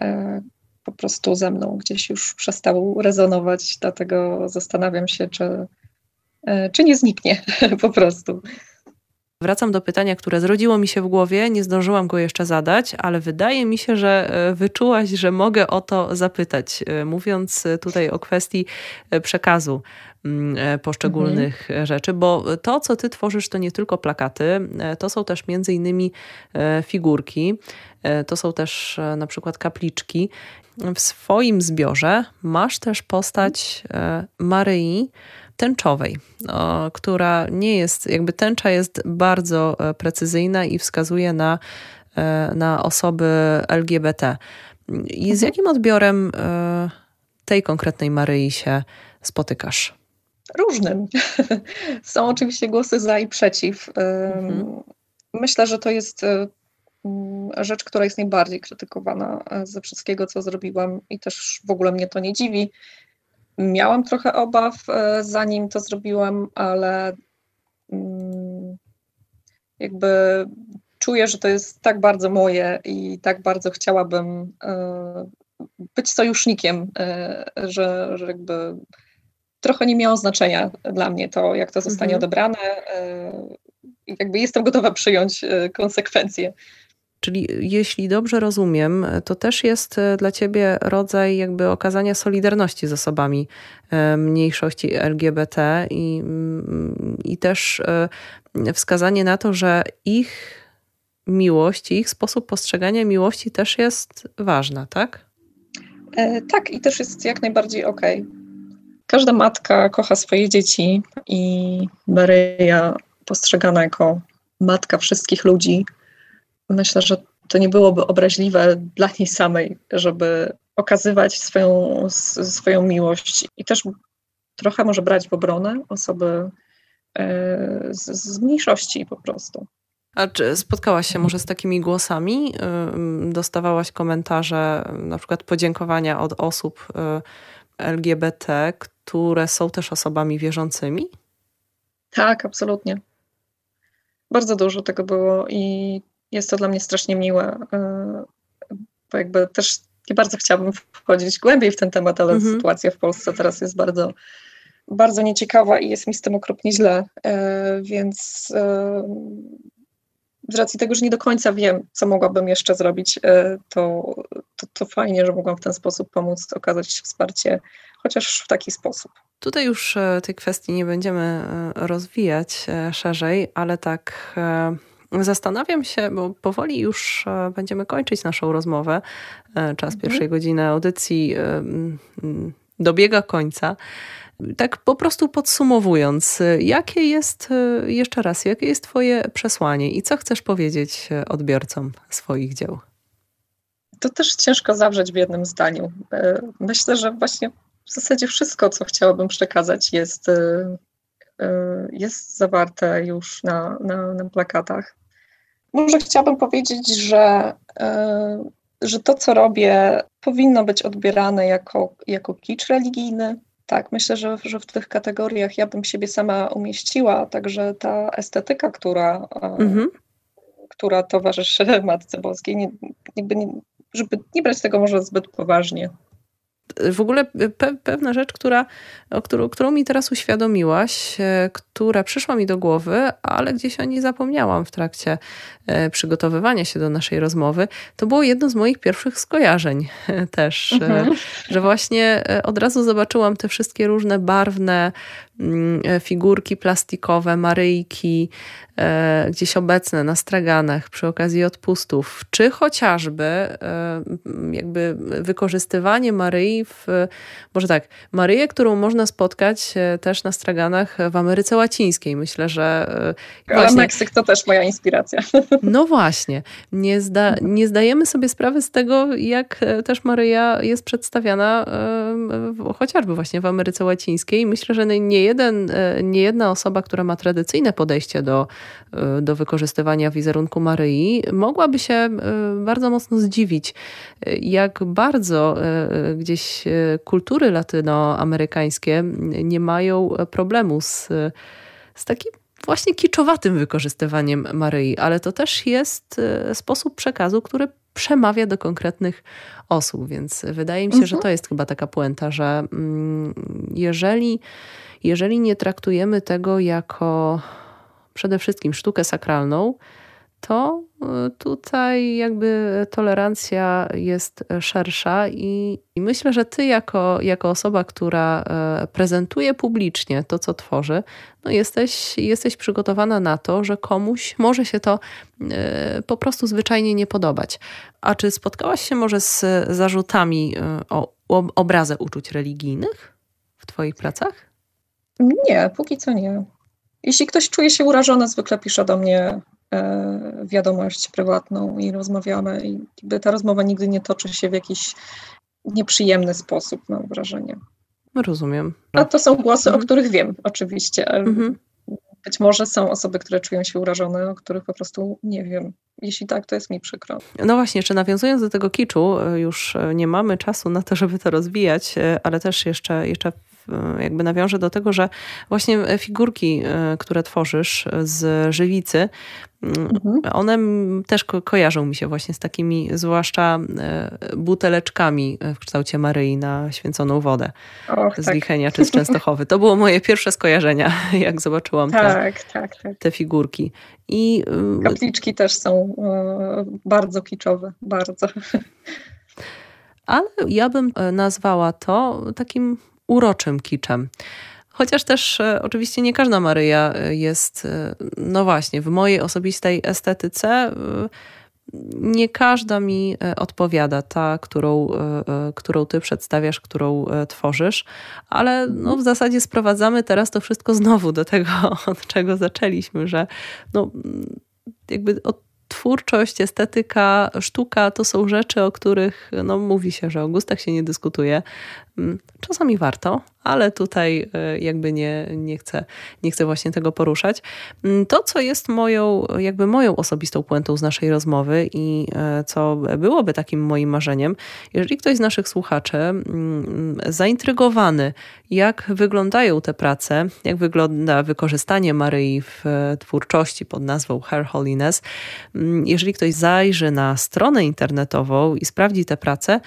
E, po prostu ze mną gdzieś już przestał rezonować, dlatego zastanawiam się, czy, e, czy nie zniknie po prostu. Wracam do pytania, które zrodziło mi się w głowie, nie zdążyłam go jeszcze zadać, ale wydaje mi się, że e, wyczułaś, że mogę o to zapytać, mówiąc tutaj o kwestii przekazu. Mm, e, poszczególnych mhm. rzeczy, bo to, co ty tworzysz, to nie tylko plakaty, e, to są też między innymi e, figurki, to są też na przykład kapliczki. W swoim zbiorze masz też postać Maryi, tęczowej, która nie jest, jakby tęcza jest bardzo precyzyjna i wskazuje na, na osoby LGBT. I z mhm. jakim odbiorem tej konkretnej Maryi się spotykasz? Różnym. Są oczywiście głosy za i przeciw. Mhm. Myślę, że to jest rzecz, która jest najbardziej krytykowana e, ze wszystkiego, co zrobiłam i też w ogóle mnie to nie dziwi. Miałam trochę obaw, e, zanim to zrobiłam, ale jakby czuję, że to jest tak bardzo moje i tak bardzo chciałabym e, być sojusznikiem, że, że jakby trochę nie miało znaczenia dla mnie to, jak to zostanie mhm. odebrane. E, jakby jestem gotowa przyjąć e, konsekwencje. Czyli jeśli dobrze rozumiem, to też jest e, dla ciebie rodzaj jakby okazania solidarności z osobami mniejszości LGBT i, mm, i też wskazanie na to, że ich miłość, ich sposób postrzegania miłości też jest ważna, tak? E, tak, i też jest jak najbardziej okej. Okay. Każda matka kocha swoje dzieci i Maryja postrzegana jako matka wszystkich ludzi. Myślę, że to nie byłoby obraźliwe dla niej samej, żeby okazywać swoją, swoją miłość i też trochę może brać w obronę osoby e, z, z mniejszości po prostu. A czy spotkałaś się może z takimi głosami? Dostawałaś komentarze, na przykład podziękowania od osób y, LGBT, które są też osobami wierzącymi? Tak, absolutnie. Bardzo dużo tego było i jest to dla mnie strasznie miłe, e, bo jakby też nie bardzo chciałabym wchodzić głębiej w ten temat, ale mhm. sytuacja w Polsce teraz jest bardzo, bardzo nieciekawa i jest mi z tym okropnie źle, e, więc e, z racji tego, że nie do końca wiem, co mogłabym jeszcze zrobić, to, to, to fajnie, że mogłam w ten sposób pomóc, okazać wsparcie chociaż w taki sposób. Tutaj już e, tej kwestii nie będziemy e, rozwijać e, szerzej, ale tak zastanawiam się, bo powoli już będziemy kończyć naszą rozmowę. Czas mhm. pierwszej godziny audycji dobiega końca. Tak po prostu podsumowując, jakie jest, jeszcze raz, jakie jest Twoje przesłanie i co chcesz powiedzieć odbiorcom swoich dzieł? To też ciężko zawrzeć w jednym zdaniu. Myślę, że właśnie w zasadzie wszystko, co chciałabym przekazać, jest, y, y, jest zawarte już na, na, na plakatach. Może chciałabym powiedzieć, że, że to, co robię, powinno być odbierane jako, jako kicz religijny. Tak, myślę, że, że w tych kategoriach ja bym siebie sama umieściła, także ta estetyka, która, mhm. która towarzyszy Matce Boskiej, nie, nie, żeby nie brać tego może zbyt poważnie w ogóle pe pewna rzecz, która, o którą, którą mi teraz uświadomiłaś, e, która przyszła mi do głowy, ale gdzieś o niej zapomniałam w trakcie e, przygotowywania się do naszej rozmowy, to było jedno z moich pierwszych skojarzeń też, mhm. że właśnie od razu zobaczyłam te wszystkie różne barwne e, figurki plastikowe, maryjki e, gdzieś obecne na straganach przy okazji odpustów, czy chociażby e, jakby wykorzystywanie Maryi w, może tak, Maryję, którą można spotkać też na straganach w Ameryce Łacińskiej. Myślę, że Ale właśnie, Meksyk to też moja inspiracja. No właśnie. Nie, zda, nie zdajemy sobie sprawy z tego, jak też Maryja jest przedstawiana chociażby właśnie w Ameryce Łacińskiej. Myślę, że nie jeden, e, nie jedna osoba, która ma tradycyjne podejście do, e, do wykorzystywania wizerunku Maryi, mogłaby się e, bardzo mocno zdziwić, jak bardzo gdzieś kultury latynoamerykańskie nie mają problemu z, z takim właśnie kiczowatym wykorzystywaniem Maryi, ale to też jest sposób przekazu, który przemawia do konkretnych osób, więc wydaje mi się, mhm. że to jest chyba taka puenta, że mm, jeżeli jeżeli nie traktujemy tego jako przede wszystkim sztukę sakralną, to y, tutaj jakby tolerancja jest szersza i, i, myślę, że ty jako, jako osoba, która e, prezentuje publicznie to, co tworzy, no jesteś, jesteś przygotowana na to, że komuś może się to e, po prostu zwyczajnie nie podobać. A czy spotkałaś się może z zarzutami e, o, o obrazę uczuć religijnych w twoich pracach? Nie, póki co nie. Jeśli ktoś czuje się urażony, zwykle pisze do mnie e, wiadomość prywatną i rozmawiamy. I ta rozmowa nigdy nie toczy się w jakiś nieprzyjemny sposób, mam wrażenie. Rozumiem. A to są głosy, mhm. o których wiem, oczywiście. Mhm. Być może są osoby, które czują się urażone, o których po prostu nie wiem. Jeśli tak, to jest mi przykro. No właśnie, jeszcze nawiązując do tego kiczu, e, już nie mamy czasu na to, żeby to rozwijać, e, ale też jeszcze, jeszcze jakby nawiążę do tego, że właśnie figurki, e, które tworzysz z żywicy, mm, mhm. one też ko kojarzą mi się właśnie z takimi, zwłaszcza e, buteleczkami w kształcie Maryi na święconą wodę Och, z tak. Lichenia czy z Częstochowy. To było moje pierwsze skojarzenia, jak zobaczyłam tak, te, tak, tak. te figurki. I y, Kapliczki też są e, bardzo kiczowe, bardzo. Ale ja bym nazwała to takim uroczym kiczem. Chociaż też e, oczywiście nie każda Maryja e, jest, e, no właśnie, w mojej osobistej estetyce nie każda mi odpowiada, ta, którą, którą ty przedstawiasz, którą tworzysz, ale no w zasadzie sprowadzamy teraz to wszystko znowu do tego, od czego zaczęliśmy, że no, jakby twórczość, estetyka, sztuka to są rzeczy, o których no, mówi się, że o gustach się nie dyskutuje. Mm, czasami warto, ale tutaj e, jakby nie, nie, chcę, nie chcę właśnie tego poruszać. Mm, to, co jest moją, jakby moją osobistą puentą z naszej rozmowy i e, co byłoby takim moim marzeniem, jeżeli ktoś z naszych słuchaczy mm, zaintrygowany, jak wyglądają te prace, jak wygląda wykorzystanie Maryi w e, twórczości pod nazwą Her Holiness, jeżeli ktoś zajrzy na stronę internetową i sprawdzi te prace,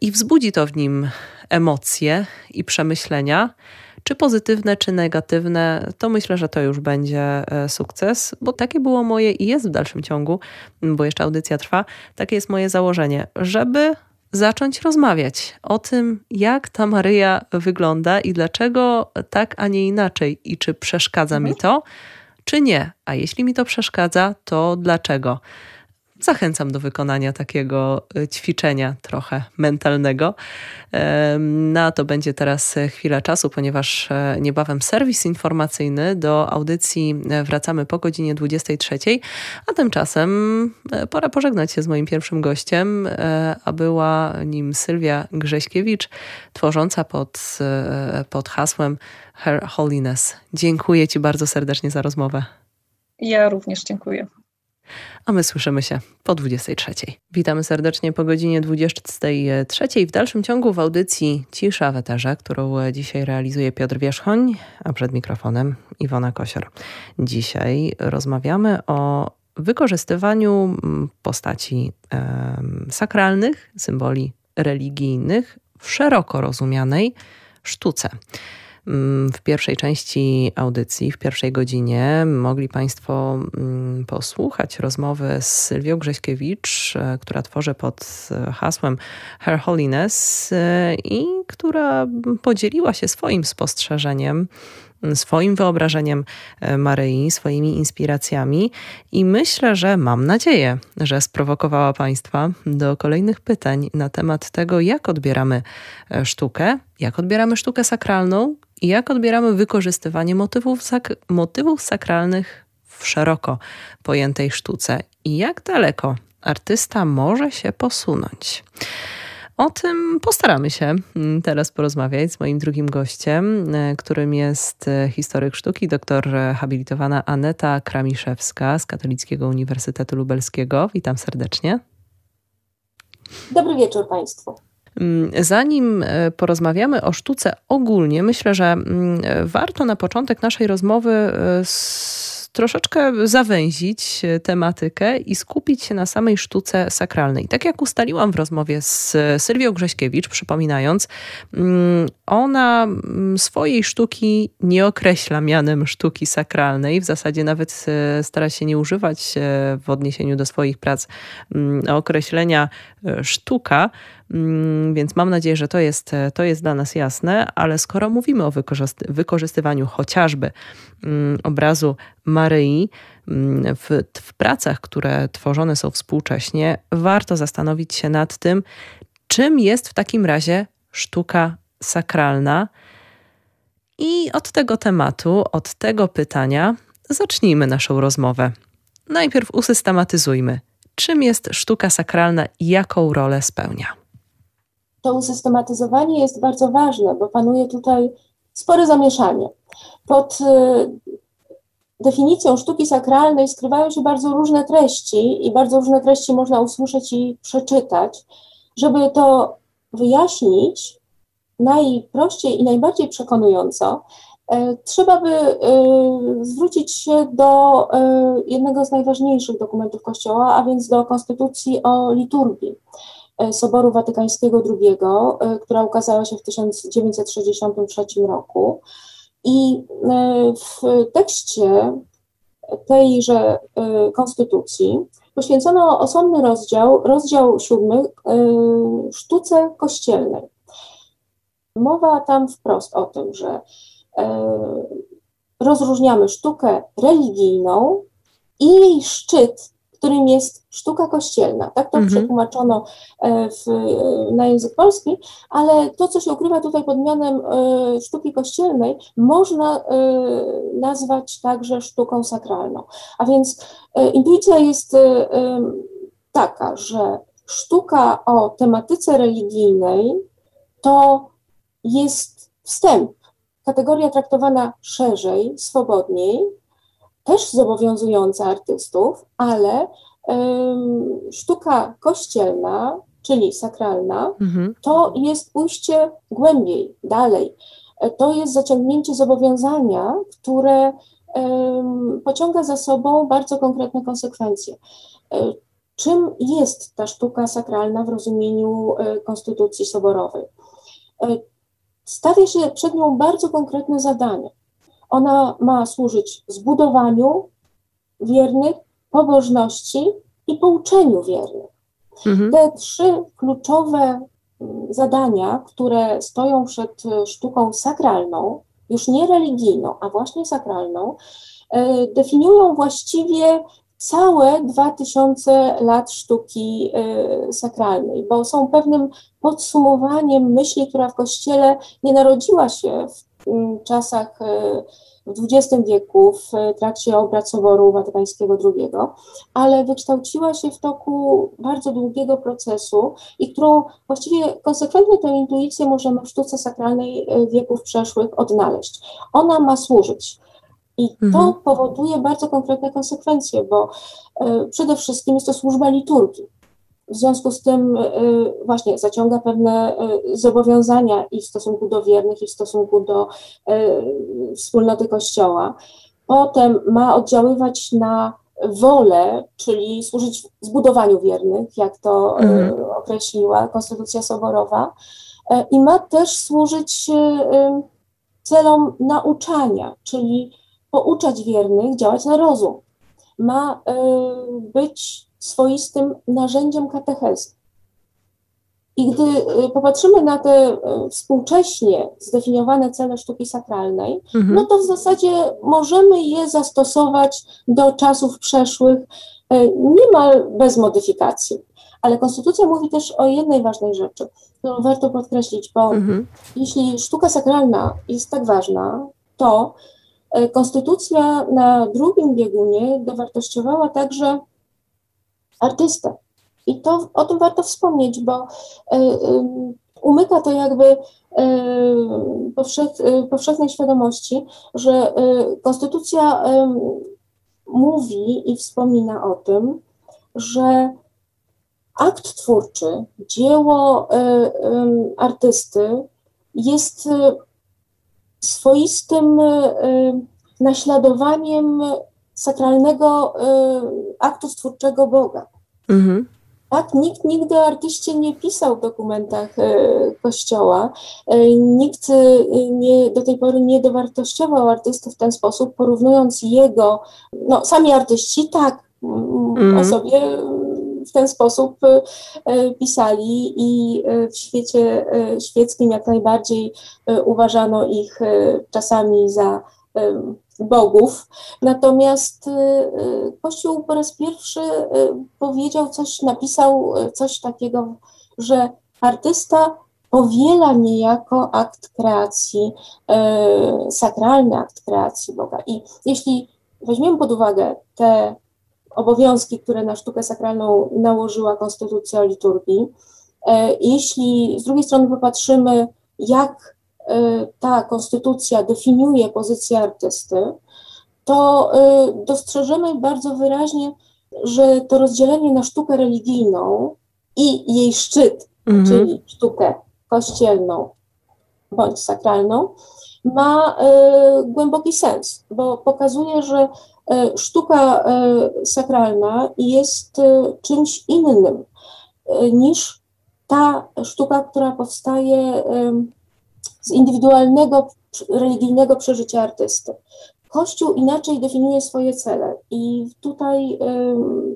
i wzbudzi to w nim emocje i przemyślenia, czy pozytywne, czy negatywne, to myślę, że to już będzie e, sukces, bo takie było moje i jest w dalszym ciągu, bo jeszcze audycja trwa, takie jest moje założenie, żeby zacząć rozmawiać o tym, jak ta Maryja wygląda i dlaczego tak, a nie inaczej, i czy przeszkadza mhm. mi to, czy nie. A jeśli mi to przeszkadza, to dlaczego? Zachęcam do wykonania takiego e, ćwiczenia trochę mentalnego. Na to będzie teraz chwila czasu, ponieważ e, niebawem serwis informacyjny do audycji e, wracamy po godzinie 23, a tymczasem pora pożegnać się z moim pierwszym gościem, a była nim Sylwia Grześkiewicz, tworząca pod, pod hasłem Her Holiness. Dziękuję Ci bardzo serdecznie za rozmowę. Ja również dziękuję. A my słyszymy się po 23. Witamy serdecznie po godzinie 23. W dalszym ciągu w audycji Cisza w Eterze, którą dzisiaj realizuje Piotr Wierzchoń, a przed mikrofonem Iwona Kosior. Dzisiaj rozmawiamy o wykorzystywaniu postaci e, sakralnych, symboli religijnych w szeroko rozumianej sztuce. Mm, w pierwszej części audycji, w pierwszej godzinie, mogli Państwo mm, posłuchać rozmowy z Sylwią Grześkiewicz, e, która tworzy pod e, hasłem Her Holiness e, i która podzieliła się swoim spostrzeżeniem swoim wyobrażeniem Maryi, swoimi inspiracjami. I myślę, że mam nadzieję, że sprowokowała Państwa do kolejnych pytań na temat tego, jak odbieramy sztukę, jak odbieramy sztukę sakralną i jak odbieramy wykorzystywanie motywów, sak motywów sakralnych w szeroko pojętej sztuce i jak daleko artysta może się posunąć. O tym postaramy się mm, teraz porozmawiać z moim drugim gościem, e, którym jest e, historyk sztuki, doktor habilitowana Aneta Kramiszewska z Katolickiego Uniwersytetu Lubelskiego. Witam serdecznie. Dobry wieczór Państwu. Mm, zanim e, porozmawiamy o sztuce ogólnie, myślę, że mm, warto na początek naszej rozmowy troszeczkę zawęzić e, tematykę i skupić się na samej sztuce sakralnej. Tak jak ustaliłam w rozmowie z Sylwią Grześkiewicz, przypominając, mm, ona swojej sztuki nie określa mianem sztuki sakralnej. W zasadzie nawet e, stara się nie używać w odniesieniu do swoich prac określenia e, sztuka, więc mam nadzieję, że to jest, to jest dla nas jasne, ale skoro mówimy o wykorzystywaniu chociażby obrazu Maryi w, w pracach, które tworzone są współcześnie, warto zastanowić się nad tym, czym jest w takim razie sztuka sakralna. I od tego tematu, od tego pytania zacznijmy naszą rozmowę. Najpierw usystematyzujmy, czym jest sztuka sakralna i jaką rolę spełnia. To usystematyzowanie jest bardzo ważne, bo panuje tutaj spore zamieszanie. Pod y, definicją sztuki sakralnej skrywają się bardzo różne treści i bardzo różne treści można usłyszeć i przeczytać. Żeby to wyjaśnić najprościej i najbardziej przekonująco, e, trzeba by e, zwrócić się do jednego z najważniejszych dokumentów Kościoła, a więc do Konstytucji o liturgii Soboru Watykańskiego II, która ukazała się w 1963 roku. I e, w tekście tejże e, konstytucji poświęcono osobny rozdział, rozdział siódmy, e, sztuce kościelnej. Mowa tam wprost o tym, że rozróżniamy sztukę religijną i jej szczyt którym jest sztuka kościelna. Tak to mhm. przetłumaczono e, w, na język polski, ale to, co się ukrywa tutaj pod mianem e, sztuki kościelnej, można e, nazwać także sztuką sakralną. A więc intuicja jest taka, że sztuka o tematyce religijnej to jest wstęp, kategoria traktowana szerzej, swobodniej, też zobowiązujące artystów, ale sztuka kościelna, czyli sakralna, mhm. to jest pójście głębiej, dalej. E, to jest zaciągnięcie zobowiązania, które pociąga za sobą bardzo konkretne konsekwencje. E, czym jest ta sztuka sakralna w rozumieniu e, Konstytucji Soborowej? Stawia się przed nią bardzo konkretne zadanie. Ona ma służyć zbudowaniu wiernych, pobożności i pouczeniu wiernych. Mhm. Te trzy kluczowe mm, zadania, które stoją przed e, sztuką sakralną, już nie religijną, a właśnie sakralną, e, definiują właściwie całe 2000 lat sztuki e, sakralnej, bo są pewnym podsumowaniem myśli, która w Kościele nie narodziła się w czasach e, w XX wieku w trakcie obrad Soboru Watykańskiego II, ale wykształciła się w toku bardzo długiego procesu i którą właściwie konsekwentnie tę intuicję możemy w sztuce sakralnej e, wieków przeszłych odnaleźć. Ona ma służyć I to mhm. powoduje bardzo konkretne konsekwencje, bo przede wszystkim jest to służba liturgii. W związku z tym właśnie zaciąga pewne zobowiązania i w stosunku do wiernych, i w stosunku do wspólnoty Kościoła. Potem ma oddziaływać na wolę, czyli służyć zbudowaniu wiernych, jak to mhm. określiła Konstytucja Soborowa, e, i ma też służyć celom nauczania, czyli pouczać wiernych działać na rozum. Ma być swoistym narzędziem katechezy. I gdy y, popatrzymy na te y, współcześnie zdefiniowane cele sztuki sakralnej, mhm. no to w zasadzie możemy je zastosować do czasów przeszłych y, niemal bez modyfikacji. Ale konstytucja mówi też o jednej ważnej rzeczy, którą warto podkreślić, bo mhm. jeśli sztuka sakralna jest tak ważna, to konstytucja na drugim biegunie dowartościowała także artystę. I to o tym warto wspomnieć, bo e, umyka to jakby e, powszech, e, powszechnej świadomości, że konstytucja mówi i wspomina o tym, że akt twórczy, dzieło artysty jest swoistym naśladowaniem sakralnego aktu stwórczego Boga. Mhm. Tak, nikt nigdy o artyście nie pisał w dokumentach e, kościoła. E, nikt e, nie, do tej pory nie dowartościował artysty w ten sposób, porównując jego, no sami artyści tak mm. o sobie w ten sposób pisali i w świecie świeckim jak najbardziej uważano ich czasami za bogów. Natomiast y, y, Kościół po raz pierwszy y, powiedział coś, napisał coś takiego, że artysta powiela niejako akt kreacji, sakralny akt kreacji Boga. I jeśli weźmiemy pod uwagę te obowiązki, które na sztukę sakralną nałożyła Konstytucja liturgii, jeśli z drugiej strony popatrzymy, jak ta konstytucja definiuje pozycję artysty, to y, dostrzeżemy bardzo wyraźnie, że to rozdzielenie na sztukę religijną i jej szczyt, mhm. czyli sztukę kościelną bądź sakralną, ma y, głęboki sens, bo pokazuje, że sztuka sakralna jest czymś innym niż ta sztuka, która powstaje z indywidualnego religijnego przeżycia artysty. Kościół inaczej definiuje swoje cele i tutaj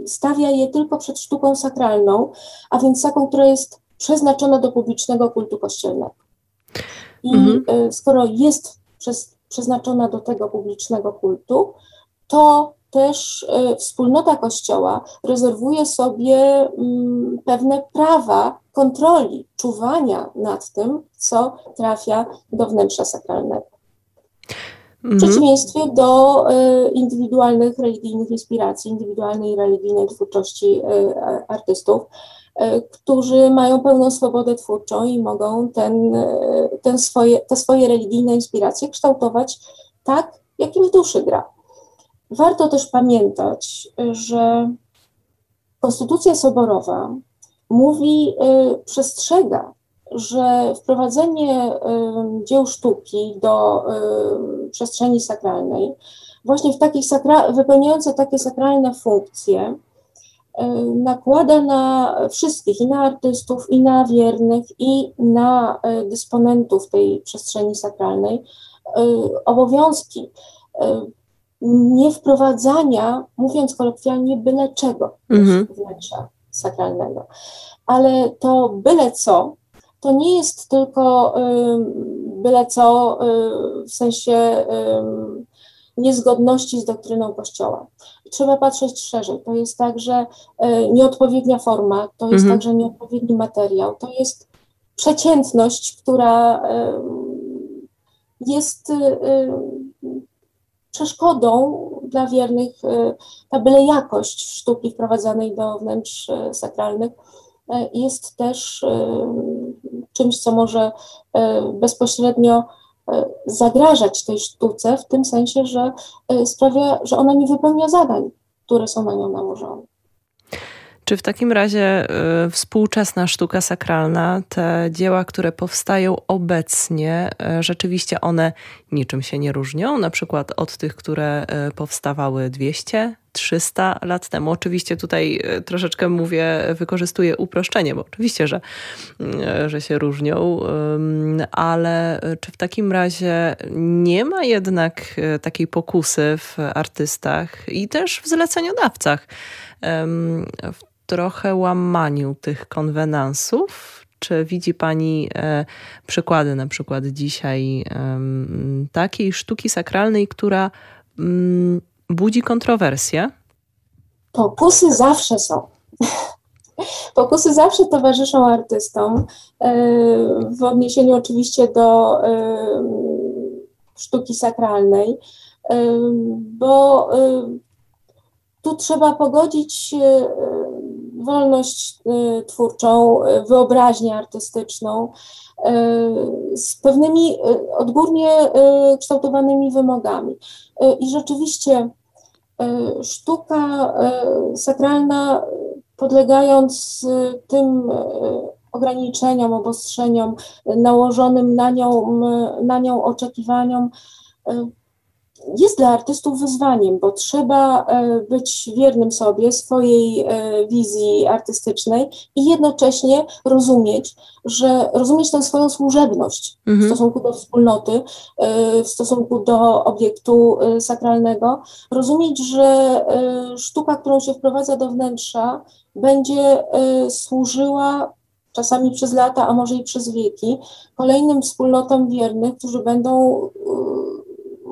stawia je tylko przed sztuką sakralną, a więc taką, która jest przeznaczona do publicznego kultu kościelnego. I mhm. Y, skoro jest przez, przeznaczona do tego publicznego kultu, to też y, wspólnota Kościoła rezerwuje sobie mm, pewne prawa kontroli, czuwania nad tym, co trafia do wnętrza sakralnego. W mhm. przeciwieństwie do y, indywidualnych religijnych inspiracji, indywidualnej religijnej twórczości y, artystów, którzy mają pełną swobodę twórczą i mogą ten, ten swoje, te swoje religijne inspiracje kształtować tak, jak im w duszy gra. Warto też pamiętać, że Konstytucja Soborowa mówi, y, przestrzega, że wprowadzenie y, dzieł sztuki do y, przestrzeni sakralnej, właśnie w takich sakra- wypełniające takie sakralne funkcje, nakłada na wszystkich, i na artystów, i na wiernych, i na dysponentów tej przestrzeni sakralnej obowiązki nie wprowadzania, mówiąc kolokwialnie, byle czego mhm. wnętrza sakralnego. Ale to byle co, to nie jest tylko byle co y, w sensie niezgodności z doktryną Kościoła. Trzeba patrzeć szerzej. To jest także y, nieodpowiednia forma, to jest mhm. także nieodpowiedni materiał, to jest przeciętność, która jest y, przeszkodą dla wiernych e, ta byle jakość sztuki wprowadzanej do wnętrz e, sakralnych e, jest też czymś, co może bezpośrednio zagrażać tej sztuce w tym sensie, że sprawia, że ona nie wypełnia zadań, które są na nią nałożone. Czy w takim razie y, współczesna sztuka sakralna, te dzieła, które powstają obecnie, y, rzeczywiście one niczym się nie różnią, na przykład od tych, które y, powstawały 200, 300 lat temu. Oczywiście tutaj troszeczkę mówię, wykorzystuję uproszczenie, bo oczywiście, że, że się różnią, ale czy w takim razie nie ma jednak takiej pokusy w artystach i też w zleceniodawcach w trochę łamaniu tych konwenansów? Czy widzi Pani e, przykłady, na przykład dzisiaj, takiej sztuki sakralnej, która m, budzi kontrowersje? Pokusy zawsze są. Pokusy zawsze towarzyszą artystom, e, w odniesieniu oczywiście do e, sztuki sakralnej, e, bo tu trzeba pogodzić wolność y, twórczą, y, wyobraźnię artystyczną y, z pewnymi odgórnie kształtowanymi wymogami. I rzeczywiście sztuka sakralna, podlegając tym ograniczeniom, obostrzeniom, nałożonym na nią, na nią oczekiwaniom, jest dla artystów wyzwaniem, bo trzeba e, być wiernym sobie, swojej e, wizji artystycznej i jednocześnie rozumieć, że rozumieć tę swoją służebność mhm. w stosunku do wspólnoty, e, w stosunku do obiektu sakralnego, rozumieć, że sztuka, którą się wprowadza do wnętrza, będzie służyła czasami przez lata, a może i przez wieki, kolejnym wspólnotom wiernych, którzy będą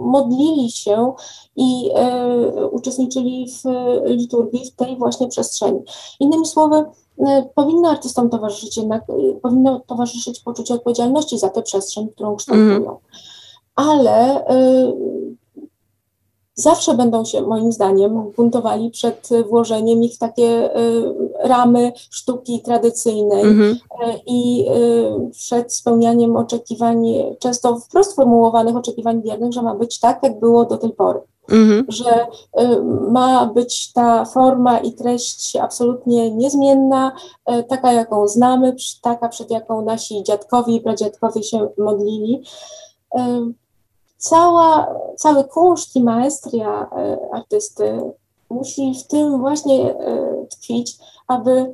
modlili się i e, uczestniczyli w liturgii w tej właśnie przestrzeni. Innymi słowy, e, powinno artystom towarzyszyć jednak, e, powinno towarzyszyć poczucie odpowiedzialności za tę przestrzeń, którą kształtują. Mm. Ale zawsze będą się, moim zdaniem, buntowali przed włożeniem ich w takie y, ramy sztuki tradycyjnej mm-hmm. i y, przed spełnianiem oczekiwań, często wprost formułowanych oczekiwań wiernych, że ma być tak, jak było do tej pory. Mm-hmm. Że y, ma być ta forma i treść absolutnie niezmienna, taka jaką znamy, taka przed jaką nasi dziadkowie i pradziadkowie się modlili cała, cały kunszt i maestria e, artysty musi w tym właśnie e, tkwić, aby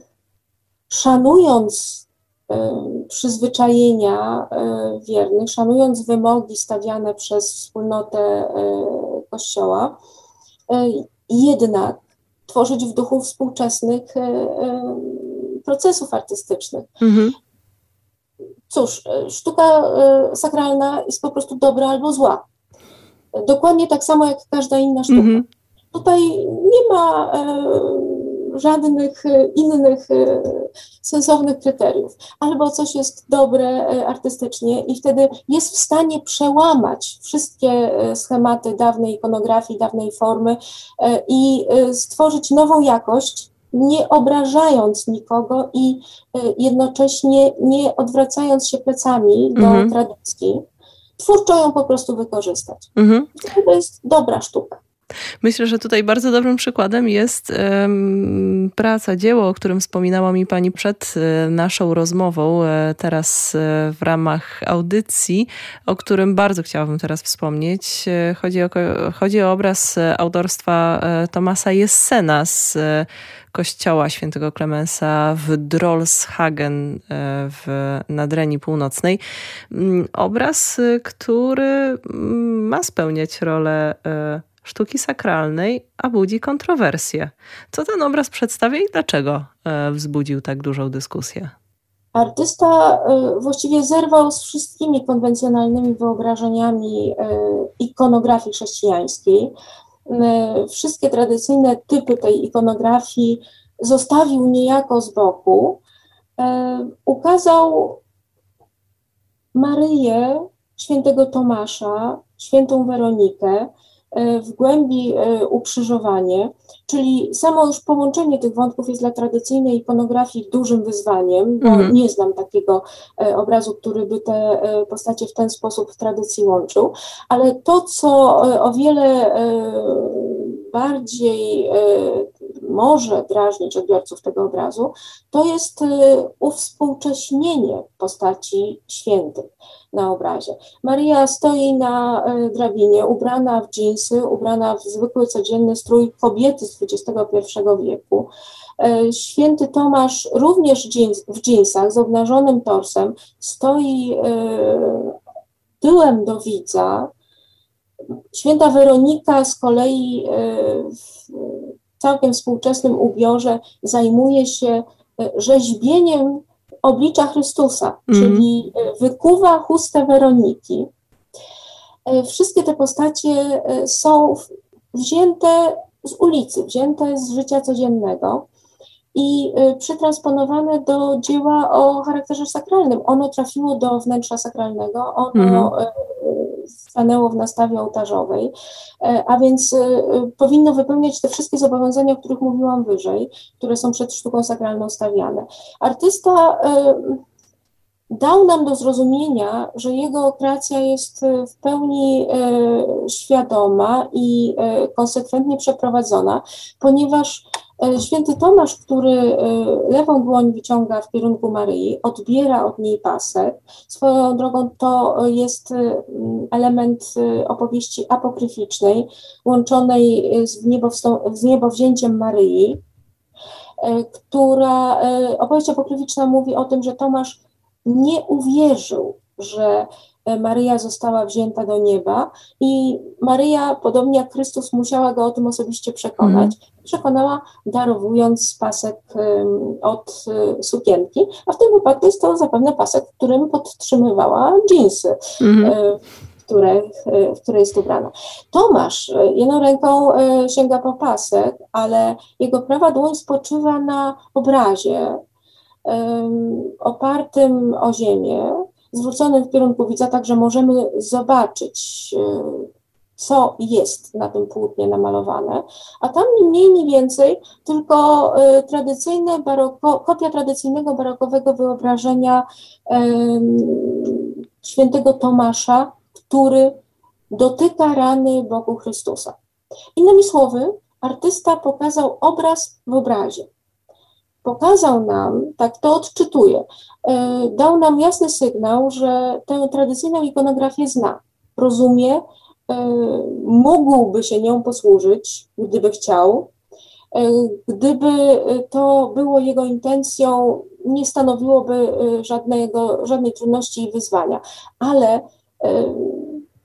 szanując e, przyzwyczajenia wiernych, szanując wymogi stawiane przez wspólnotę Kościoła, jednak tworzyć w duchu współczesnych procesów artystycznych. Mhm. Cóż, e, sztuka e, sakralna jest po prostu dobra albo zła. Dokładnie tak samo jak każda inna sztuka. Mm -hmm. Tutaj nie ma e, żadnych innych sensownych kryteriów. Albo coś jest dobre artystycznie i wtedy jest w stanie przełamać wszystkie schematy dawnej ikonografii, dawnej formy i stworzyć nową jakość, nie obrażając nikogo i e, jednocześnie nie odwracając się plecami do mhm. tradycji, twórczo ją po prostu wykorzystać. Mhm. To jest dobra sztuka. Myślę, że tutaj bardzo dobrym przykładem jest um, praca, dzieło, o którym wspominała mi Pani przed e, naszą rozmową, e, teraz e, w ramach audycji, o którym bardzo chciałabym teraz wspomnieć. Chodzi o, chodzi o obraz autorstwa Tomasa Jessena z kościoła świętego Klemensa w Drollshagen w Nadrenii Północnej. Mm, obraz, który mm, ma spełniać rolę sztuki sakralnej, a budzi kontrowersje. Co ten obraz przedstawia i dlaczego e, wzbudził tak dużą dyskusję? Artysta e, właściwie zerwał z wszystkimi konwencjonalnymi wyobrażeniami e, ikonografii chrześcijańskiej. Wszystkie tradycyjne typy tej ikonografii zostawił niejako z boku. Ukazał Maryję, świętego Tomasza, świętą Weronikę, w głębi ukrzyżowanie, czyli samo już połączenie tych wątków jest dla tradycyjnej ikonografii dużym wyzwaniem, bo mm. nie znam takiego obrazu, który by te postacie w ten sposób w tradycji łączył, ale to, co o wiele bardziej może drażnić odbiorców tego obrazu, to jest uwspółcześnienie postaci świętych na obrazie. Maria stoi na y, drabinie, ubrana w dżinsy, ubrana w zwykły, codzienny strój kobiety z XXI wieku. Y, święty Tomasz również w dżinsach z obnażonym torsem stoi tyłem do widza. Święta Weronika z kolei w całkiem współczesnym ubiorze zajmuje się e, rzeźbieniem oblicza Chrystusa, mm. czyli e, wykuwa chustę Weroniki. E, wszystkie te postacie są wzięte z ulicy, wzięte z życia codziennego i przetransponowane do dzieła o charakterze sakralnym. Ono trafiło do wnętrza sakralnego, ono mm stanęło w nastawie ołtarzowej, e, a więc e, powinno wypełniać te wszystkie zobowiązania, o których mówiłam wyżej, które są przed sztuką sakralną stawiane. Artysta e, dał nam do zrozumienia, że jego kreacja jest w pełni świadoma i konsekwentnie przeprowadzona, ponieważ święty Tomasz, który e, lewą dłoń wyciąga w kierunku Maryi, odbiera od niej pasek. Swoją drogą to jest e, element opowieści apokryficznej, łączonej z, z niebowzięciem Maryi, która opowieść apokryficzna mówi o tym, że Tomasz nie uwierzył, że Maryja została wzięta do nieba i Maryja, podobnie jak Chrystus, musiała go o tym osobiście przekonać. Mm. Przekonała, darowując pasek od y, sukienki, a w tym wypadku jest to zapewne pasek, którym podtrzymywała dżinsy. Mm. W której, w której jest ubrana. Tomasz y, jedną ręką sięga po pasek, ale jego prawa dłoń spoczywa na obrazie um, opartym o ziemię, zwróconym w kierunku widza, tak że możemy zobaczyć, e, co jest na tym płótnie namalowane, a tam nie mniej, nie więcej, tylko e, tradycyjne baroko, kopia tradycyjnego barokowego wyobrażenia świętego Tomasza, który dotyka rany Bogu Chrystusa. Innymi słowy, artysta pokazał obraz w obrazie pokazał nam, tak to odczytuję, e, dał nam jasny sygnał, że tę tradycyjną ikonografię zna, rozumie, e, mógłby się nią posłużyć, gdyby chciał. E, gdyby to było jego intencją, nie stanowiłoby żadnego, żadnej trudności i wyzwania, ale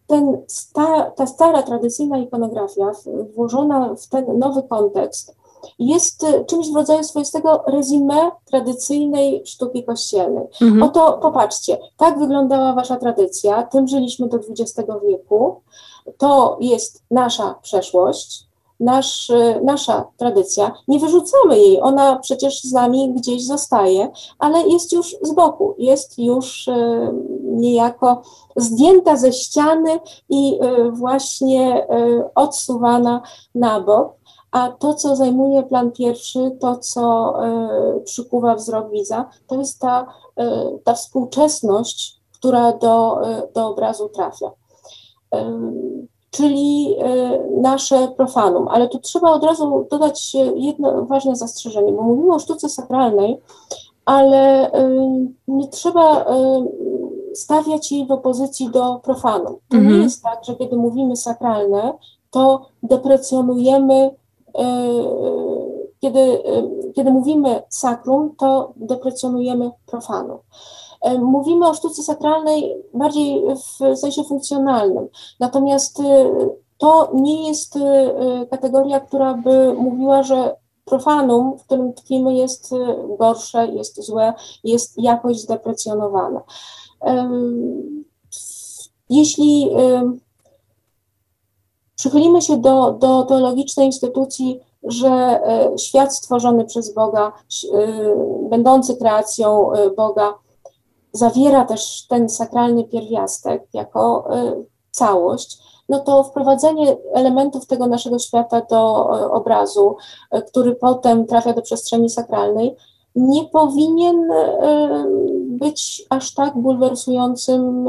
ten sta, ta stara, tradycyjna ikonografia włożona w ten nowy kontekst jest e, czymś w rodzaju swoistego rezime tradycyjnej sztuki kościelnej. Mhm. Oto popatrzcie, tak wyglądała wasza tradycja, tym żyliśmy do XX wieku, to jest nasza przeszłość, nasz, e, nasza tradycja. Nie wyrzucamy jej, ona przecież z nami gdzieś zostaje, ale jest już z boku, jest już e, niejako zdjęta ze ściany i właśnie odsuwana na bok. A to, co zajmuje plan pierwszy, to, co y, przykuwa wzrok widza, to jest ta, y, ta współczesność, która do, y, do obrazu trafia. Czyli nasze profanum. Ale tu trzeba od razu dodać jedno ważne zastrzeżenie, bo mówimy o sztuce sakralnej, ale nie trzeba stawiać jej w opozycji do profanum. To nie mhm. jest tak, że kiedy mówimy sakralne, to deprecjonujemy kiedy, e, kiedy mówimy sakrum, to deprecjonujemy profanum. E, mówimy o sztuce sakralnej bardziej w sensie funkcjonalnym, natomiast to nie jest kategoria, która by mówiła, że profanum, w którym tkwimy, jest gorsze, jest złe, jest jakoś zdeprecjonowane. Jeśli Przychylimy się do, do teologicznej instytucji, że e, świat stworzony przez Boga, e, będący kreacją e, Boga, zawiera też ten sakralny pierwiastek jako całość, no to wprowadzenie elementów tego naszego świata do obrazu, który potem trafia do przestrzeni sakralnej, nie powinien być aż tak bulwersującym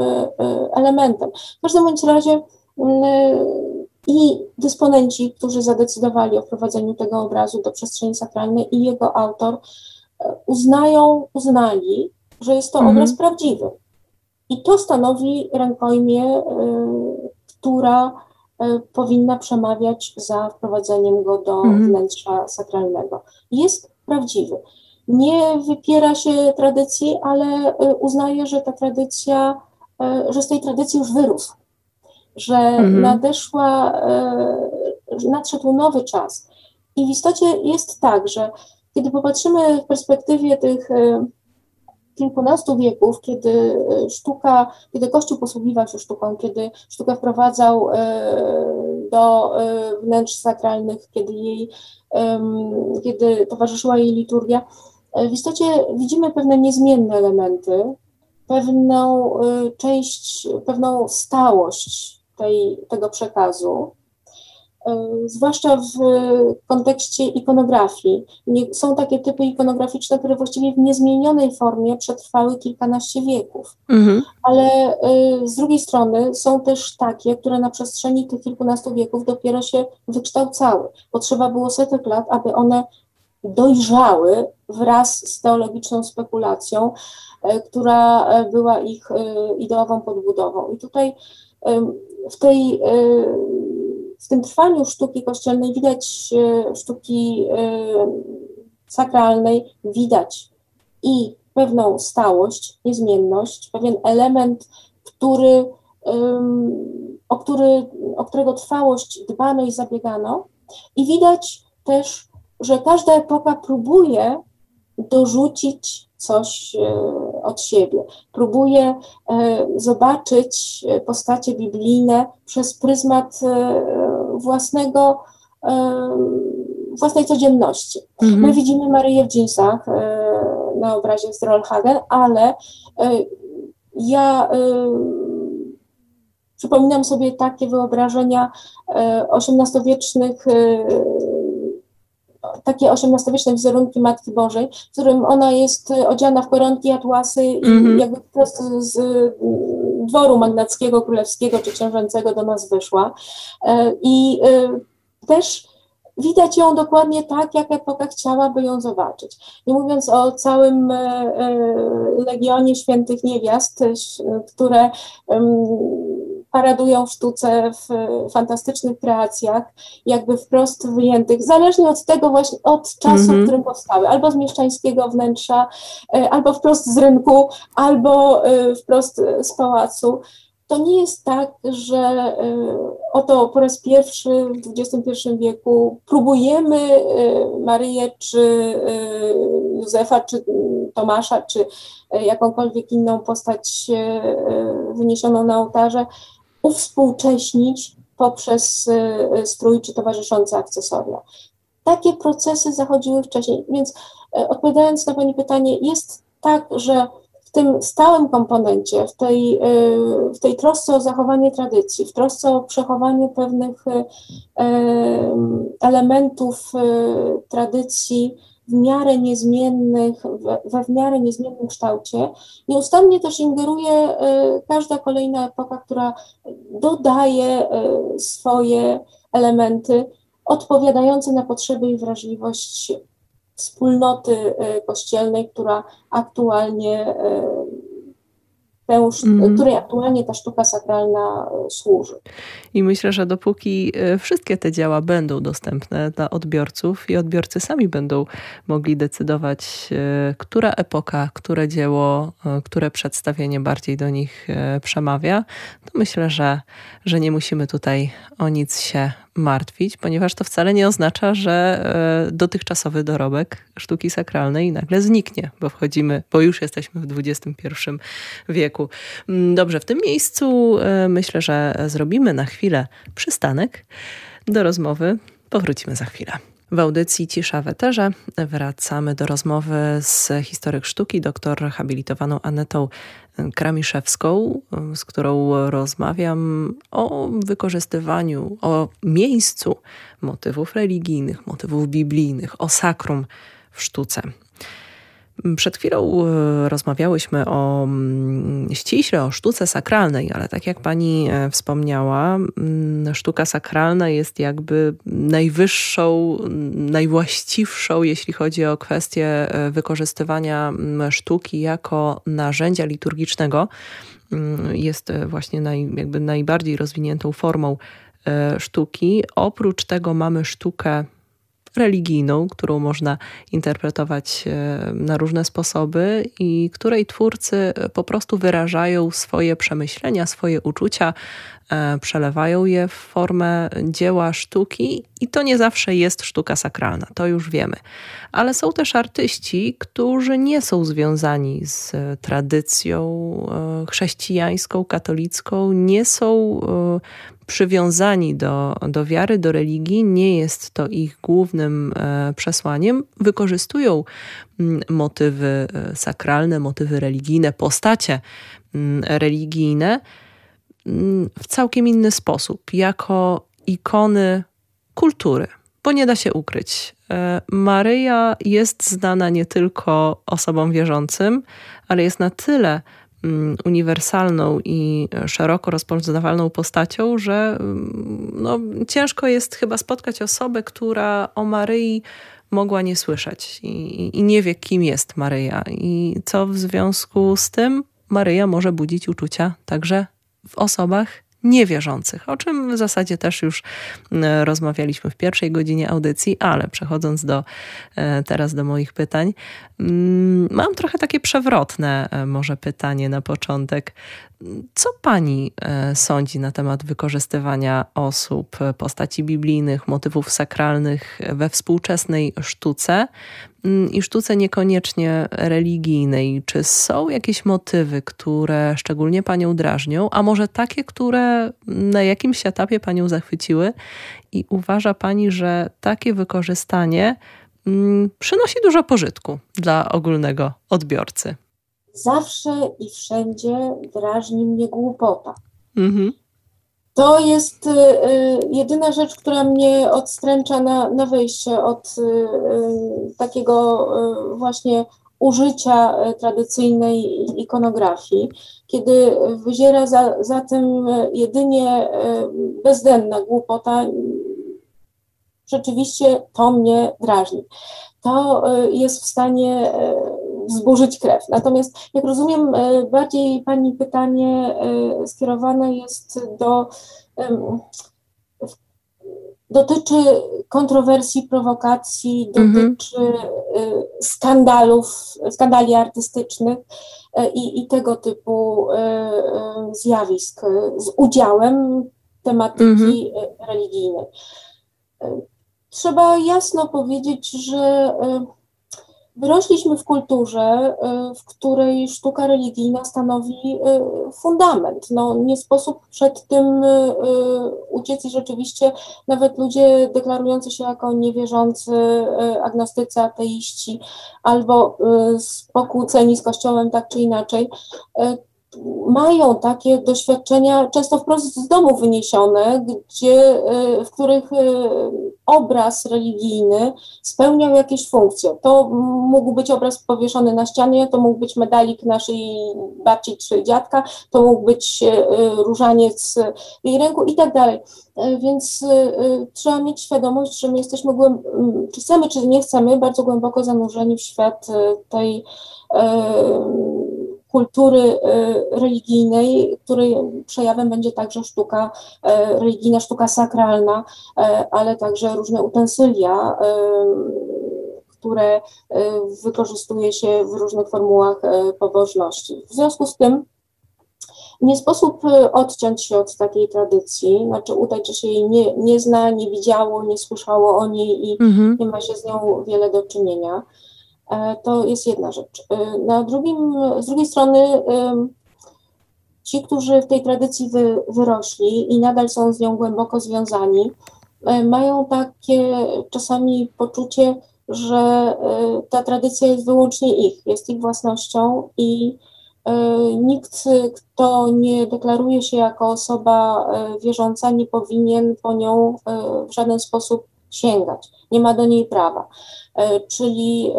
elementem. W każdym bądź razie i dysponenci, którzy zadecydowali o wprowadzeniu tego obrazu do przestrzeni sakralnej i jego autor e, uznają, uznali, że jest to mhm. obraz prawdziwy. I to stanowi rękojmię, y, która y, powinna przemawiać za wprowadzeniem go do mhm. wnętrza sakralnego. Jest prawdziwy. Nie wypiera się tradycji, ale y, uznaje, że ta tradycja, że z tej tradycji już wyrósł że mhm. nadeszła, e, nadszedł nowy czas. I w istocie jest tak, że kiedy popatrzymy w perspektywie tych e, kilkunastu wieków, kiedy e, sztuka, kiedy Kościół posługiwał się sztuką, kiedy sztukę wprowadzał do wnętrz sakralnych, kiedy jej, kiedy towarzyszyła jej liturgia, w istocie widzimy pewne niezmienne elementy, pewną część, pewną stałość tej, tego przekazu, e, zwłaszcza w kontekście ikonografii. Są takie typy ikonograficzne, które właściwie w niezmienionej formie przetrwały kilkanaście wieków, mhm. ale e, z drugiej strony są też takie, które na przestrzeni tych kilkunastu wieków dopiero się wykształcały. Potrzeba było setek lat, aby one dojrzały wraz z teologiczną spekulacją, e, która była ich ideową podbudową. I tutaj w, tej, e, w tym trwaniu sztuki kościelnej widać e, sztuki e, sakralnej, widać i pewną stałość, niezmienność, pewien element, który, o, który, o którego trwałość dbano i zabiegano. I widać też, że każda epoka próbuje dorzucić coś od siebie. Próbuje e, zobaczyć e, postacie biblijne przez pryzmat e, własnego, własnej codzienności. Mhm. My widzimy Maryję w dżinsach na obrazie z Rollhagen, ale ja przypominam sobie takie wyobrażenia XVIII-wiecznych takie XVIII-wieczne wizerunki Matki Bożej, w którym ona jest e, odziana w koronki, atłasy i mm -hmm. jakby prosto z mm, dworu magnackiego, królewskiego czy książęcego do nas wyszła. E, I e, też widać ją dokładnie tak, jak epoka chciałaby ją zobaczyć. Nie mówiąc o całym legionie świętych niewiast, które paradują w sztuce w fantastycznych kreacjach, jakby wprost wyjętych, zależnie od tego właśnie, od czasu, mm -hmm. w którym powstały, albo z mieszczańskiego wnętrza, e, albo wprost z rynku, albo e, wprost z pałacu. To nie jest tak, że e, oto po raz pierwszy w XXI wieku próbujemy Maryję, czy Józefa, czy Tomasza, czy jakąkolwiek inną postać wyniesioną na ołtarze uwspółcześnić poprzez y, strój czy towarzyszące akcesoria. Takie procesy zachodziły wcześniej, więc e, odpowiadając na Pani pytanie, jest tak, że w tym stałym komponencie, w tej, y, w tej trosce o zachowanie tradycji, w trosce o przechowanie pewnych y, elementów tradycji, w miarę niezmiennych, we w miarę niezmiennym kształcie. Nieustannie też ingeruje e, każda kolejna epoka, która dodaje e, swoje elementy odpowiadające na potrzeby i wrażliwość wspólnoty e, kościelnej, która aktualnie tę, mm. której aktualnie ta sztuka sakralna e, służy. I myślę, że dopóki e, wszystkie te dzieła będą dostępne dla odbiorców i odbiorcy sami będą mogli decydować, e, która epoka, które dzieło, które przedstawienie bardziej do nich przemawia, to myślę, że, że nie musimy tutaj o nic się martwić, ponieważ to wcale nie oznacza, że e, dotychczasowy dorobek sztuki sakralnej nagle zniknie, bo wchodzimy, bo już jesteśmy w XXI wieku. Mm, dobrze, w tym miejscu e, myślę, że zrobimy na chwilę przystanek do rozmowy. Powrócimy za chwilę. W audycji Cisza w Eterze wracamy do rozmowy z historyk sztuki, doktor habilitowaną Anetą Kramiszewską, z którą rozmawiam o wykorzystywaniu, o miejscu motywów religijnych, motywów biblijnych, o sakrum w sztuce. Przed chwilą e, rozmawiałyśmy o mm, ściśle o sztuce sakralnej, ale tak jak pani e, wspomniała, mm, sztuka sakralna jest jakby najwyższą, najwłaściwszą, jeśli chodzi o kwestię e, wykorzystywania mm, sztuki jako narzędzia liturgicznego. Jest właśnie naj, jakby najbardziej rozwiniętą formą sztuki. Oprócz tego mamy sztukę religijną, którą można interpretować e, na różne sposoby i której twórcy po prostu wyrażają swoje przemyślenia, swoje uczucia, e, przelewają je w formę dzieła sztuki i to nie zawsze jest sztuka sakralna, to już wiemy. Ale są też artyści, którzy nie są związani z tradycją e, chrześcijańską, katolicką, nie są przywiązani do, do wiary, do religii, nie jest to ich głównym e, przesłaniem, wykorzystują mm, motywy e, sakralne, motywy religijne, postacie mm, religijne mm, w całkiem inny sposób, jako ikony kultury, bo nie da się ukryć. E, Maryja jest znana nie tylko osobom wierzącym, ale jest na tyle uniwersalną i szeroko rozpoznawalną postacią, że mm, no, ciężko jest chyba spotkać osobę, która o Maryi mogła nie słyszeć i, i nie wie, kim jest Maryja. I co w związku z tym? Maryja może budzić uczucia także w osobach niewierzących, o czym w zasadzie też już e, rozmawialiśmy w pierwszej godzinie audycji, ale przechodząc do e, teraz do moich pytań, mm, mam trochę takie przewrotne e, może pytanie na początek. Co pani sądzi na temat wykorzystywania osób, postaci biblijnych, motywów sakralnych we współczesnej sztuce? Mm, i sztuce niekoniecznie religijnej. Czy są jakieś motywy, które szczególnie Panią drażnią, a może takie, które na jakimś etapie Panią zachwyciły i uważa Pani, że takie wykorzystanie mm, przynosi dużo pożytku dla ogólnego odbiorcy? Zawsze i wszędzie drażni mnie głupota. Mhm. To jest y, y, jedyna rzecz, która mnie odstręcza na, na wyjście od y, takiego właśnie użycia tradycyjnej ikonografii, kiedy wyziera za, za tym jedynie bezdenna głupota, rzeczywiście to mnie drażni. To jest w stanie wzburzyć krew. Natomiast, jak rozumiem, e, bardziej Pani pytanie e, skierowane jest do. Dotyczy kontrowersji, prowokacji, mhm. dotyczy mhm. skandalów, skandali artystycznych i, i tego typu zjawisk z udziałem tematyki mhm. religijnej. Trzeba jasno powiedzieć, że Wyrośliśmy w kulturze, y, w której sztuka religijna stanowi y, fundament. No, nie sposób przed tym y, uciec i rzeczywiście nawet ludzie deklarujący się jako niewierzący, agnostycy, ateiści albo spokłóceni z Kościołem tak czy inaczej, mają takie doświadczenia, często wprost z domu wyniesione, gdzie, w których obraz religijny spełniał jakieś funkcje. To mógł być obraz powieszony na ścianie, to mógł być medalik naszej babci czy dziadka, to mógł być e, różaniec w jej ręku i tak dalej. E, więc e, trzeba mieć świadomość, że my jesteśmy, czy chcemy, czy nie chcemy, bardzo głęboko zanurzeni w świat tej kultury y, religijnej, której przejawem będzie także sztuka y, religijna, sztuka sakralna, y, ale także różne utensylia, które wykorzystuje się w różnych formułach pobożności. W związku z tym nie sposób odciąć się od takiej tradycji, znaczy udać, że się jej nie, nie zna, nie widziało, nie słyszało o niej i mhm. nie ma się z nią wiele do czynienia. E, to jest jedna rzecz. E, na drugim, z drugiej strony ci, którzy w tej tradycji wy, wyrośli i nadal są z nią głęboko związani, mają takie czasami poczucie, że ta tradycja jest wyłącznie ich, jest ich własnością i nikt, kto nie deklaruje się jako osoba wierząca, nie powinien po nią w żaden sposób sięgać, nie ma do niej prawa. Czyli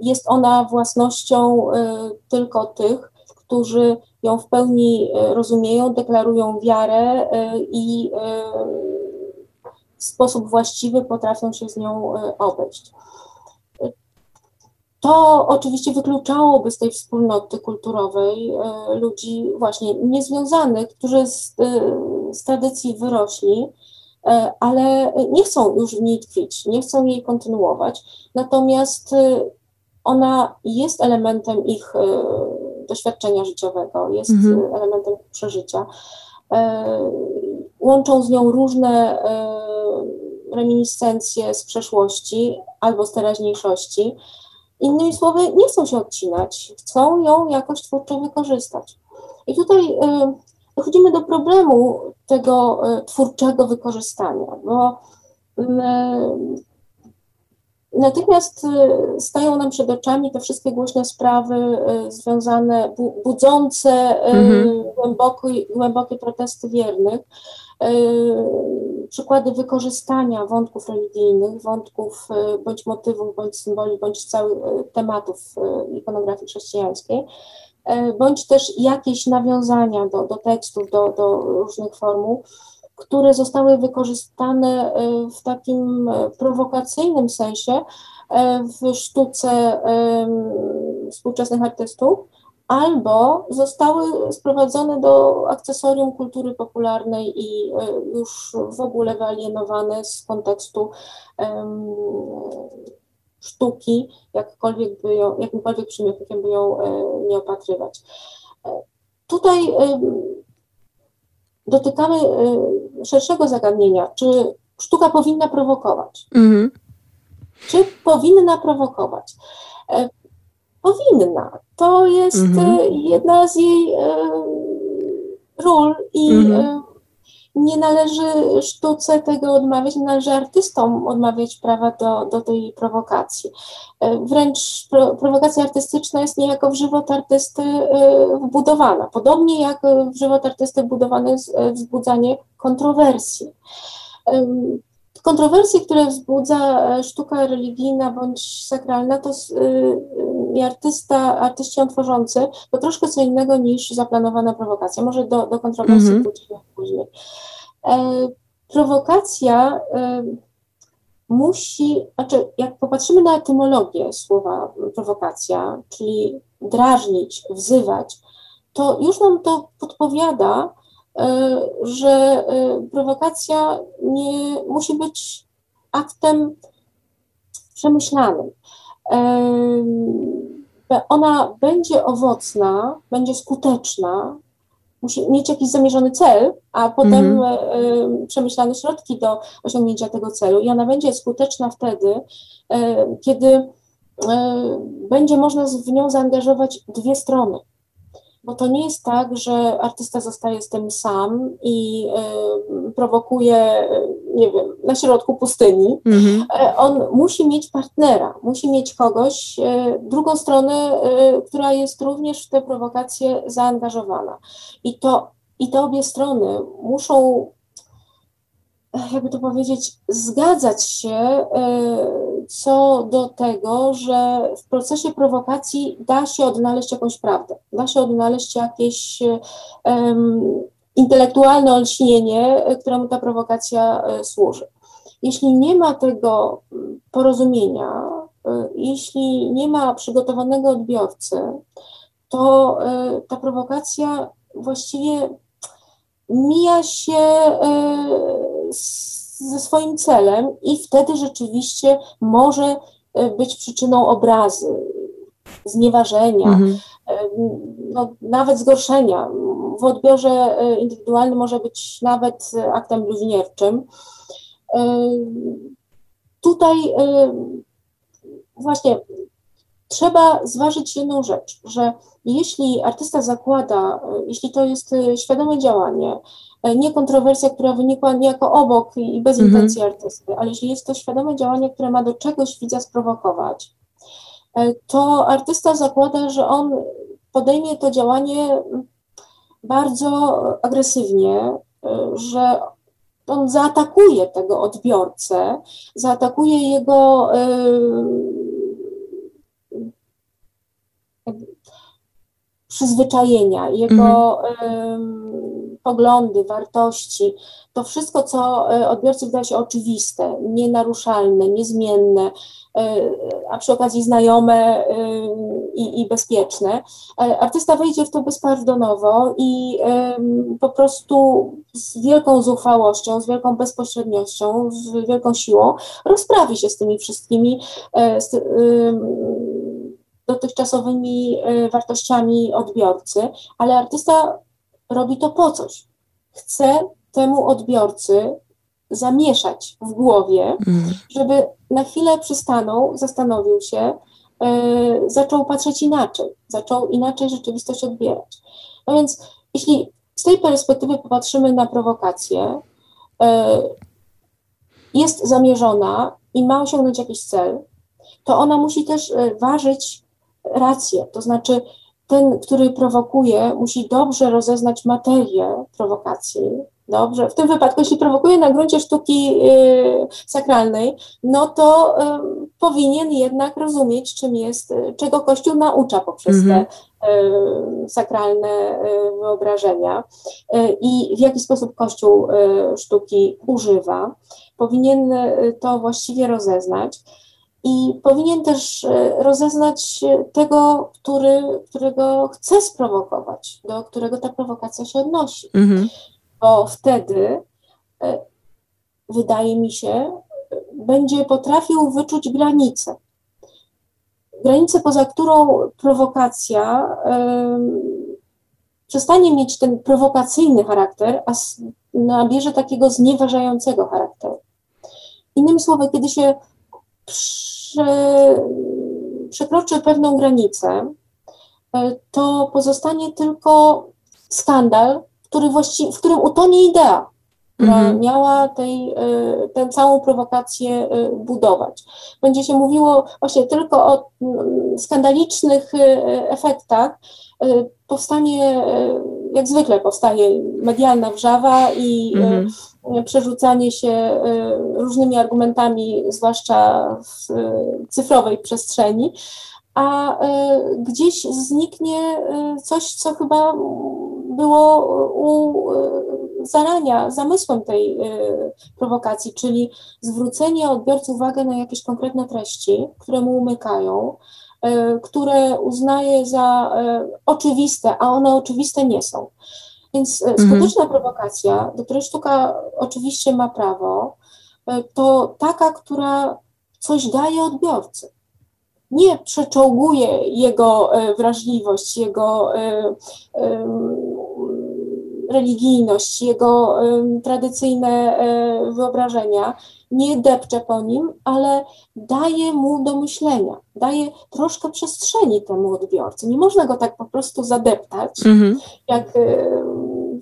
jest ona własnością tylko tych, którzy ją w pełni e, rozumieją, deklarują wiarę e, i e, w sposób właściwy potrafią się z nią obejść. To oczywiście wykluczałoby z tej wspólnoty kulturowej ludzi właśnie niezwiązanych, którzy z, z tradycji wyrośli, ale nie chcą już w niej tkwić, nie chcą jej kontynuować. Natomiast ona jest elementem ich doświadczenia życiowego, jest mhm. elementem przeżycia. E, łączą z nią różne e, reminiscencje z przeszłości albo z teraźniejszości. Innymi słowy, nie chcą się odcinać, chcą ją jakoś twórczo wykorzystać. I tutaj e, dochodzimy do problemu tego twórczego wykorzystania, bo Natychmiast y, stają nam przed oczami te wszystkie głośne sprawy związane, budzące mhm. głębokie, głębokie protesty wiernych, przykłady wykorzystania wątków religijnych, wątków bądź motywów, bądź symboli, bądź całych tematów ikonografii chrześcijańskiej, bądź też jakieś nawiązania do, do tekstów, do, do różnych formuł które zostały wykorzystane e, w takim e, prowokacyjnym sensie e, w sztuce współczesnych artystów, albo zostały sprowadzone do akcesorium kultury popularnej i już w ogóle wyalienowane z kontekstu sztuki, jakkolwiek by ją, jakimkolwiek przymiotnikiem by ją nie opatrywać. Tutaj dotykamy y, szerszego zagadnienia, czy sztuka powinna prowokować. Mhm. Czy powinna prowokować? E, powinna. To jest mhm. E, jedna z jej e, ról i mhm nie należy sztuce tego odmawiać, nie należy artystom odmawiać prawa do, do tej prowokacji. E, wręcz pro, prowokacja artystyczna jest niejako w żywot artysty e, wbudowana, podobnie jak w żywot artysty wbudowane jest e, wzbudzanie kontrowersji. Kontrowersje, które wzbudza sztuka religijna bądź sakralna, to i artysta, artyści ją tworzący, to troszkę co innego niż zaplanowana prowokacja. Może do, do kontrowersji mm -hmm. później. E, prowokacja e, musi, znaczy jak popatrzymy na etymologię słowa prowokacja, czyli drażnić, wzywać, to już nam to podpowiada, e, że e, prowokacja nie musi być aktem przemyślanym. E, ona będzie owocna, będzie skuteczna, musi mieć jakiś zamierzony cel, a potem -hmm. przemyślane środki do osiągnięcia tego celu. I ona będzie skuteczna wtedy, kiedy będzie można w nią zaangażować dwie strony bo to nie jest tak, że artysta zostaje z tym sam i y, prowokuje, nie wiem, na środku pustyni. Mhm. E, on musi mieć partnera, musi mieć kogoś, y, drugą stronę, y, która jest również w tę prowokację zaangażowana. I to, i te obie strony muszą jakby to powiedzieć, zgadzać się e, co do tego, że w procesie prowokacji da się odnaleźć jakąś prawdę, da się odnaleźć jakieś um, intelektualne olśnienie, któremu ta prowokacja e, służy. Jeśli nie ma tego porozumienia, e, jeśli nie ma przygotowanego odbiorcy, to ta prowokacja właściwie mija się ze swoim celem i wtedy rzeczywiście może e, być przyczyną obrazy, znieważenia, mhm. E, no, nawet zgorszenia. W odbiorze e, indywidualnym może być nawet aktem bluźnierczym. Tutaj właśnie trzeba zważyć jedną rzecz, że jeśli artysta zakłada, jeśli to jest świadome działanie, nie kontrowersja, która wynikła niejako obok i bez mhm. intencji artysty, ale jeśli jest to świadome działanie, które ma do czegoś widza sprowokować, e, to artysta zakłada, że on podejmie to działanie bardzo agresywnie, e, że on zaatakuje tego odbiorcę, zaatakuje jego przyzwyczajenia, jego mhm. poglądy, wartości, to wszystko, co e, odbiorcy wydaje się oczywiste, nienaruszalne, niezmienne, e, a przy okazji znajome i, i, bezpieczne, e, artysta wejdzie w to bezpardonowo i po prostu z wielką zuchwałością, z wielką bezpośredniością, z wielką siłą rozprawi się z tymi wszystkimi z, dotychczasowymi e, wartościami odbiorcy, ale artysta robi to po coś. Chce temu odbiorcy zamieszać w głowie, mm. żeby na chwilę przystanął, zastanowił się, e, zaczął patrzeć inaczej, zaczął inaczej rzeczywistość odbierać. No więc jeśli z tej perspektywy popatrzymy na prowokację, e, jest zamierzona i ma osiągnąć jakiś cel, to ona musi też ważyć rację, to znaczy ten, który prowokuje, musi dobrze rozeznać materię prowokacji. Dobrze, w tym wypadku, jeśli prowokuje na gruncie sztuki y, sakralnej, no to y, powinien jednak rozumieć, czym jest, y, czego Kościół naucza poprzez mm -hmm. te y, sakralne y, wyobrażenia y, i w jaki sposób Kościół sztuki używa. Powinien to właściwie rozeznać i powinien też e, rozeznać tego, który, którego chce sprowokować, do którego ta prowokacja się odnosi. Mhm. Bo wtedy, e, wydaje mi się, będzie potrafił wyczuć granicę. Granicę, poza którą prowokacja przestanie mieć ten prowokacyjny charakter, a nabierze takiego znieważającego charakteru. Innymi słowy, kiedy się przekroczy pewną granicę, e, to pozostanie tylko skandal, który właści- w którym utonie idea, która mhm. miała tej, e, tę całą prowokację e, budować. Będzie się mówiło właśnie tylko o mm, skandalicznych efektach. Powstanie, jak zwykle powstaje medialna wrzawa i mhm. przerzucanie się e, różnymi argumentami, zwłaszcza w e, cyfrowej przestrzeni, a e, gdzieś zniknie coś, co chyba było u zarania zamysłem tej prowokacji, czyli zwrócenie odbiorcy uwagi na jakieś konkretne treści, które mu umykają, które uznaje za oczywiste, a one oczywiste nie są. Więc e, mhm. skuteczna prowokacja, do której sztuka oczywiście ma prawo, e, to taka, która coś daje odbiorcy. Nie przeczołguje jego e, wrażliwość, jego religijność, jego tradycyjne wyobrażenia, nie depcze po nim, ale daje mu do myślenia, daje troszkę przestrzeni temu odbiorcy. Nie można go tak po prostu zadeptać, mm-hmm. jak e,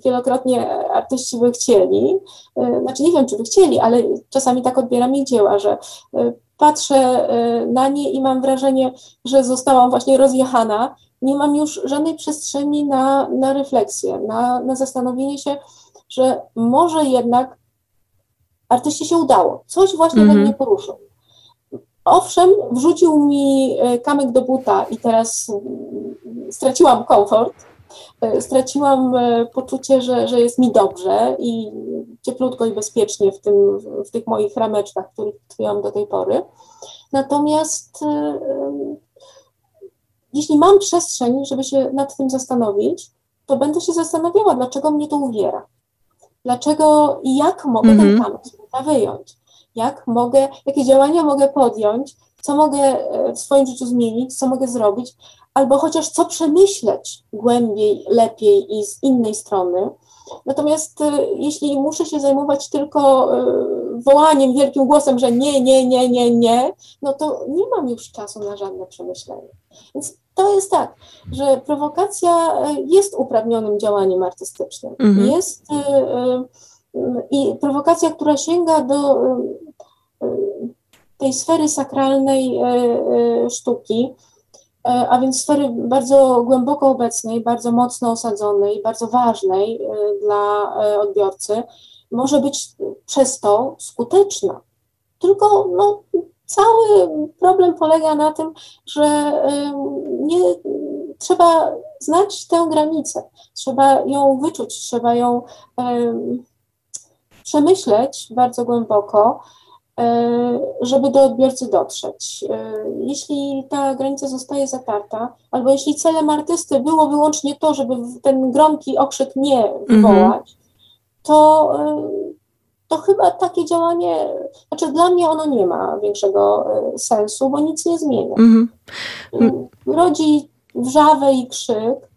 wielokrotnie artyści by chcieli. E, znaczy nie wiem, czy by chcieli, ale czasami tak odbieram ich dzieła, że e, patrzę na nie i mam wrażenie, że zostałam właśnie rozjechana. Nie mam już żadnej przestrzeni na, na refleksję, na, na zastanowienie się, że może jednak artyście się udało. Coś właśnie mm -hmm. mhm. mnie poruszył. Owszem, wrzucił mi e, kamyk do buta i teraz mm, straciłam komfort, straciłam e, poczucie, że, że jest mi dobrze i cieplutko i bezpiecznie w, tym, w tych moich rameczkach, których tkwiłam do tej pory. Natomiast jeśli mam przestrzeń, żeby się nad tym zastanowić, to będę się zastanawiała, dlaczego mnie to uwiera. Dlaczego i jak mogę mm -hmm. ten mhm. kamyk wyjąć? Jak mogę, jakie działania mogę podjąć, co mogę e, w swoim życiu zmienić, co mogę zrobić, albo chociaż co przemyśleć głębiej, lepiej i z innej strony. Natomiast e, jeśli muszę się zajmować tylko e, wołaniem wielkim głosem, że nie, nie, nie, nie, nie, no to nie mam już czasu na żadne przemyślenie. Więc to jest tak, że prowokacja jest uprawnionym działaniem artystycznym. Mhm. Jest i prowokacja, która sięga do tej sfery sakralnej sztuki, a więc sfery bardzo głęboko obecnej, bardzo mocno osadzonej, bardzo ważnej dla odbiorcy, może być przez to skuteczna. Tylko no, cały problem polega na tym, że nie trzeba znać tę granicę, trzeba ją wyczuć, trzeba ją przemyśleć bardzo głęboko E, żeby do odbiorcy dotrzeć. E, jeśli ta granica zostaje zatarta, albo jeśli celem artysty było wyłącznie to, żeby ten gromki okrzyk nie wywołać, mhm. to, e, to chyba takie działanie, znaczy dla mnie ono nie ma większego sensu, bo nic nie zmienia. Mhm. Rodzi wrzawę i krzyk, E,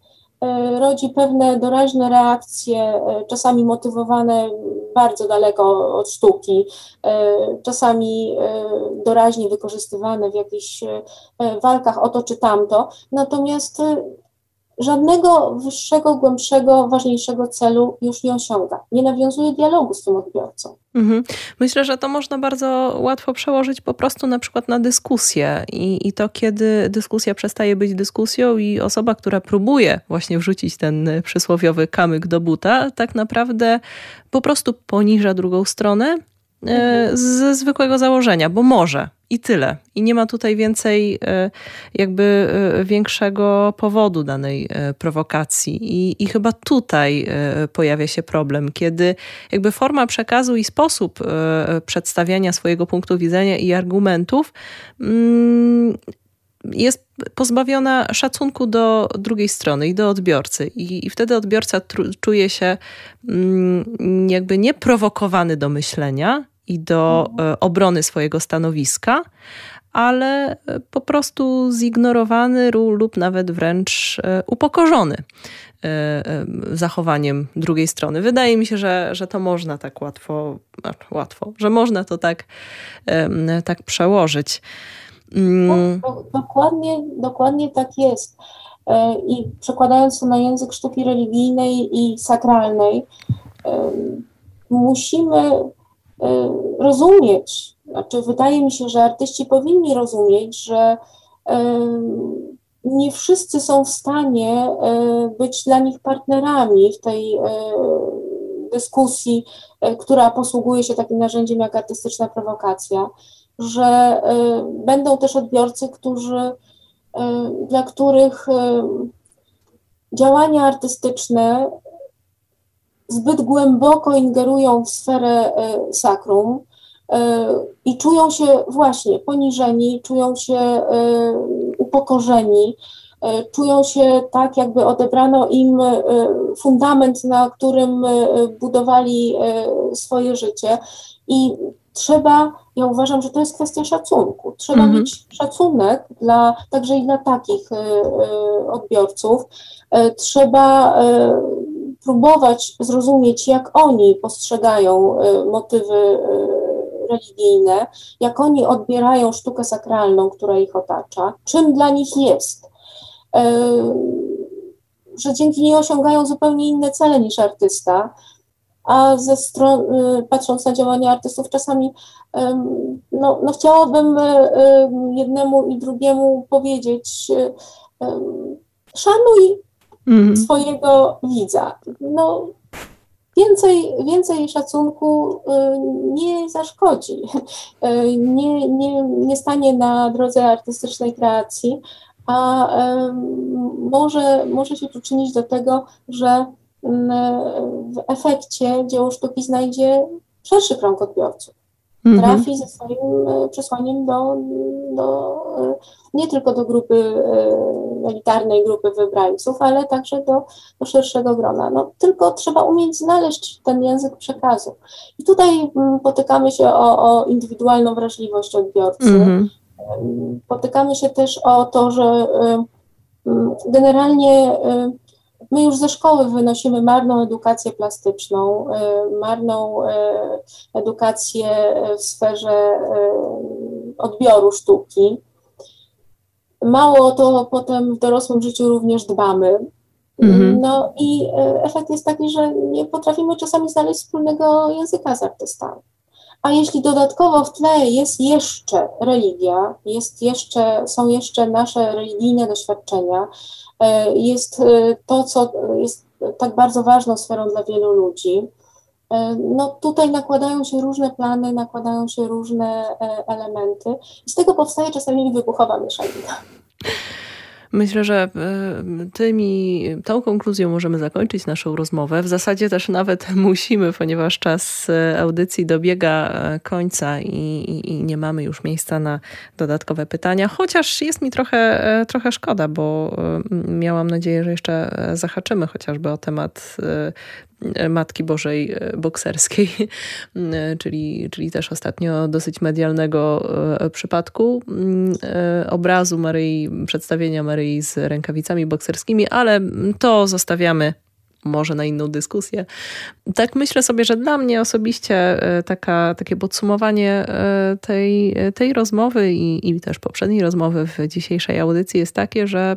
rodzi pewne doraźne reakcje, e, czasami motywowane bardzo daleko od sztuki, e, czasami doraźnie wykorzystywane w jakichś walkach o to czy tamto. Natomiast żadnego wyższego, głębszego, ważniejszego celu już nie osiąga. Nie nawiązuje dialogu z tym odbiorcą. Mhm. Myślę, że to można bardzo łatwo przełożyć po prostu na przykład na dyskusję I, i to, kiedy dyskusja przestaje być dyskusją i osoba, która próbuje właśnie wrzucić ten przysłowiowy kamyk do buta, tak naprawdę po prostu poniża drugą stronę ze zwykłego założenia, bo może i tyle. I nie ma tutaj więcej, e, jakby e, większego powodu danej prowokacji. I, I chyba tutaj pojawia się problem, kiedy jakby forma przekazu i sposób przedstawiania swojego punktu widzenia i argumentów mm, jest pozbawiona szacunku do drugiej strony i do odbiorcy. I, i wtedy odbiorca czuje się mm, jakby nieprowokowany do myślenia i do mhm. e, obrony swojego stanowiska, ale e, po prostu zignorowany lub nawet wręcz e, upokorzony zachowaniem drugiej strony. Wydaje mi się, że, że to można tak łatwo, znaczy łatwo, że można to tak, tak przełożyć. Mm. No, dokładnie, dokładnie tak jest. I przekładając to na język sztuki religijnej i sakralnej, musimy rozumieć, znaczy wydaje mi się, że artyści powinni rozumieć, że nie wszyscy są w stanie być dla nich partnerami w tej dyskusji, która posługuje się takim narzędziem jak artystyczna prowokacja że y, będą też odbiorcy, którzy, y, dla których y, działania artystyczne zbyt głęboko ingerują w sferę sakrum i czują się właśnie poniżeni, czują się upokorzeni, czują się tak, jakby odebrano im fundament, na którym budowali swoje życie. I trzeba, ja uważam, że to jest kwestia szacunku. Trzeba mhm. mieć szacunek dla, także i dla takich y, y, odbiorców. Y, trzeba próbować zrozumieć, jak oni postrzegają motywy religijne, jak oni odbierają sztukę sakralną, która ich otacza, czym dla nich jest. Że dzięki niej osiągają zupełnie inne cele niż artysta, a ze stron, patrząc na działania artystów, czasami no, no chciałabym jednemu i drugiemu powiedzieć, szanuj mm. swojego widza. No, więcej, więcej szacunku nie zaszkodzi, nie, nie, nie stanie na drodze artystycznej kreacji, a może, może się przyczynić do tego, że w efekcie dzieło sztuki znajdzie szerszy krąg odbiorców. Mhm. Trafi ze swoim e, przesłaniem do, do, e, nie tylko do grupy e, elitarnej, grupy wybrańców, ale także do, do szerszego grona. No, tylko trzeba umieć znaleźć ten język przekazu. I tutaj potykamy się o, o indywidualną wrażliwość odbiorcy. Mhm Potykamy się też o to, że generalnie My już ze szkoły wynosimy marną edukację plastyczną, e, marną e, edukację w sferze e, odbioru sztuki. Mało o to potem w dorosłym życiu również dbamy. Mhm. No i efekt jest taki, że nie potrafimy czasami znaleźć wspólnego języka z artystami. A jeśli dodatkowo w tle jest jeszcze religia, jest jeszcze, są jeszcze nasze religijne doświadczenia, jest e, to, co jest tak bardzo ważną sferą dla wielu ludzi. E, no tutaj nakładają się różne plany, nakładają się różne elementy i z tego powstaje czasami wybuchowa mieszanina. Myślę, że tymi, tą konkluzją możemy zakończyć naszą rozmowę. W zasadzie też nawet musimy, ponieważ czas audycji dobiega końca i, i, i, nie mamy już miejsca na dodatkowe pytania, chociaż jest mi trochę, trochę szkoda, bo miałam nadzieję, że jeszcze zahaczymy chociażby o temat Matki Bożej e, bokserskiej, e, czyli, czyli też ostatnio dosyć medialnego e, przypadku obrazu Maryi, przedstawienia Maryi z rękawicami bokserskimi, ale to zostawiamy może na inną dyskusję. Tak myślę sobie, że dla mnie osobiście taka, takie podsumowanie tej, tej rozmowy i, i też poprzedniej rozmowy w dzisiejszej audycji jest takie, że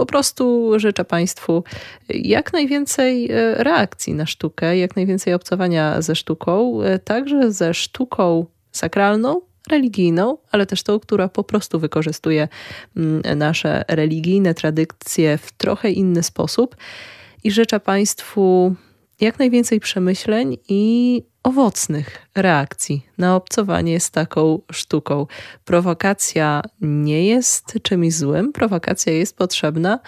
po prostu życzę Państwu jak najwięcej e, reakcji na sztukę, jak najwięcej obcowania ze sztuką, e, także ze sztuką sakralną, religijną, ale też tą, która po prostu wykorzystuje mm, nasze religijne tradycje w trochę inny sposób. I życzę Państwu jak najwięcej przemyśleń i owocnych reakcji na obcowanie z taką sztuką. Prowokacja nie jest czymś złym, prowokacja jest potrzebna.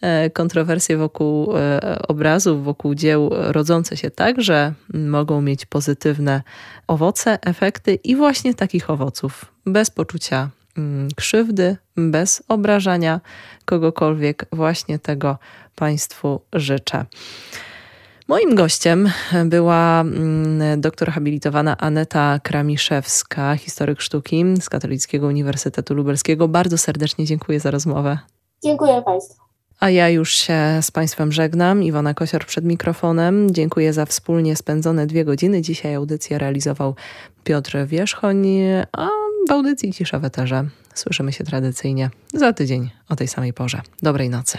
E, kontrowersje wokół e, obrazów, wokół dzieł rodzące się także mogą mieć pozytywne owoce, efekty i właśnie takich owoców, bez poczucia mm, krzywdy, bez obrażania kogokolwiek, właśnie tego Państwu życzę. Moim gościem była mm, doktor habilitowana Aneta Kramiszewska, historyk sztuki z Katolickiego Uniwersytetu Lubelskiego. Bardzo serdecznie dziękuję za rozmowę. Dziękuję Państwu. A ja już się z Państwem żegnam. Iwona Kosior przed mikrofonem. Dziękuję za wspólnie spędzone dwie godziny. Dzisiaj audycję realizował Piotr Wierzchoń, a w audycji Cisza w Eterze słyszymy się tradycyjnie za tydzień o tej samej porze. Dobrej nocy.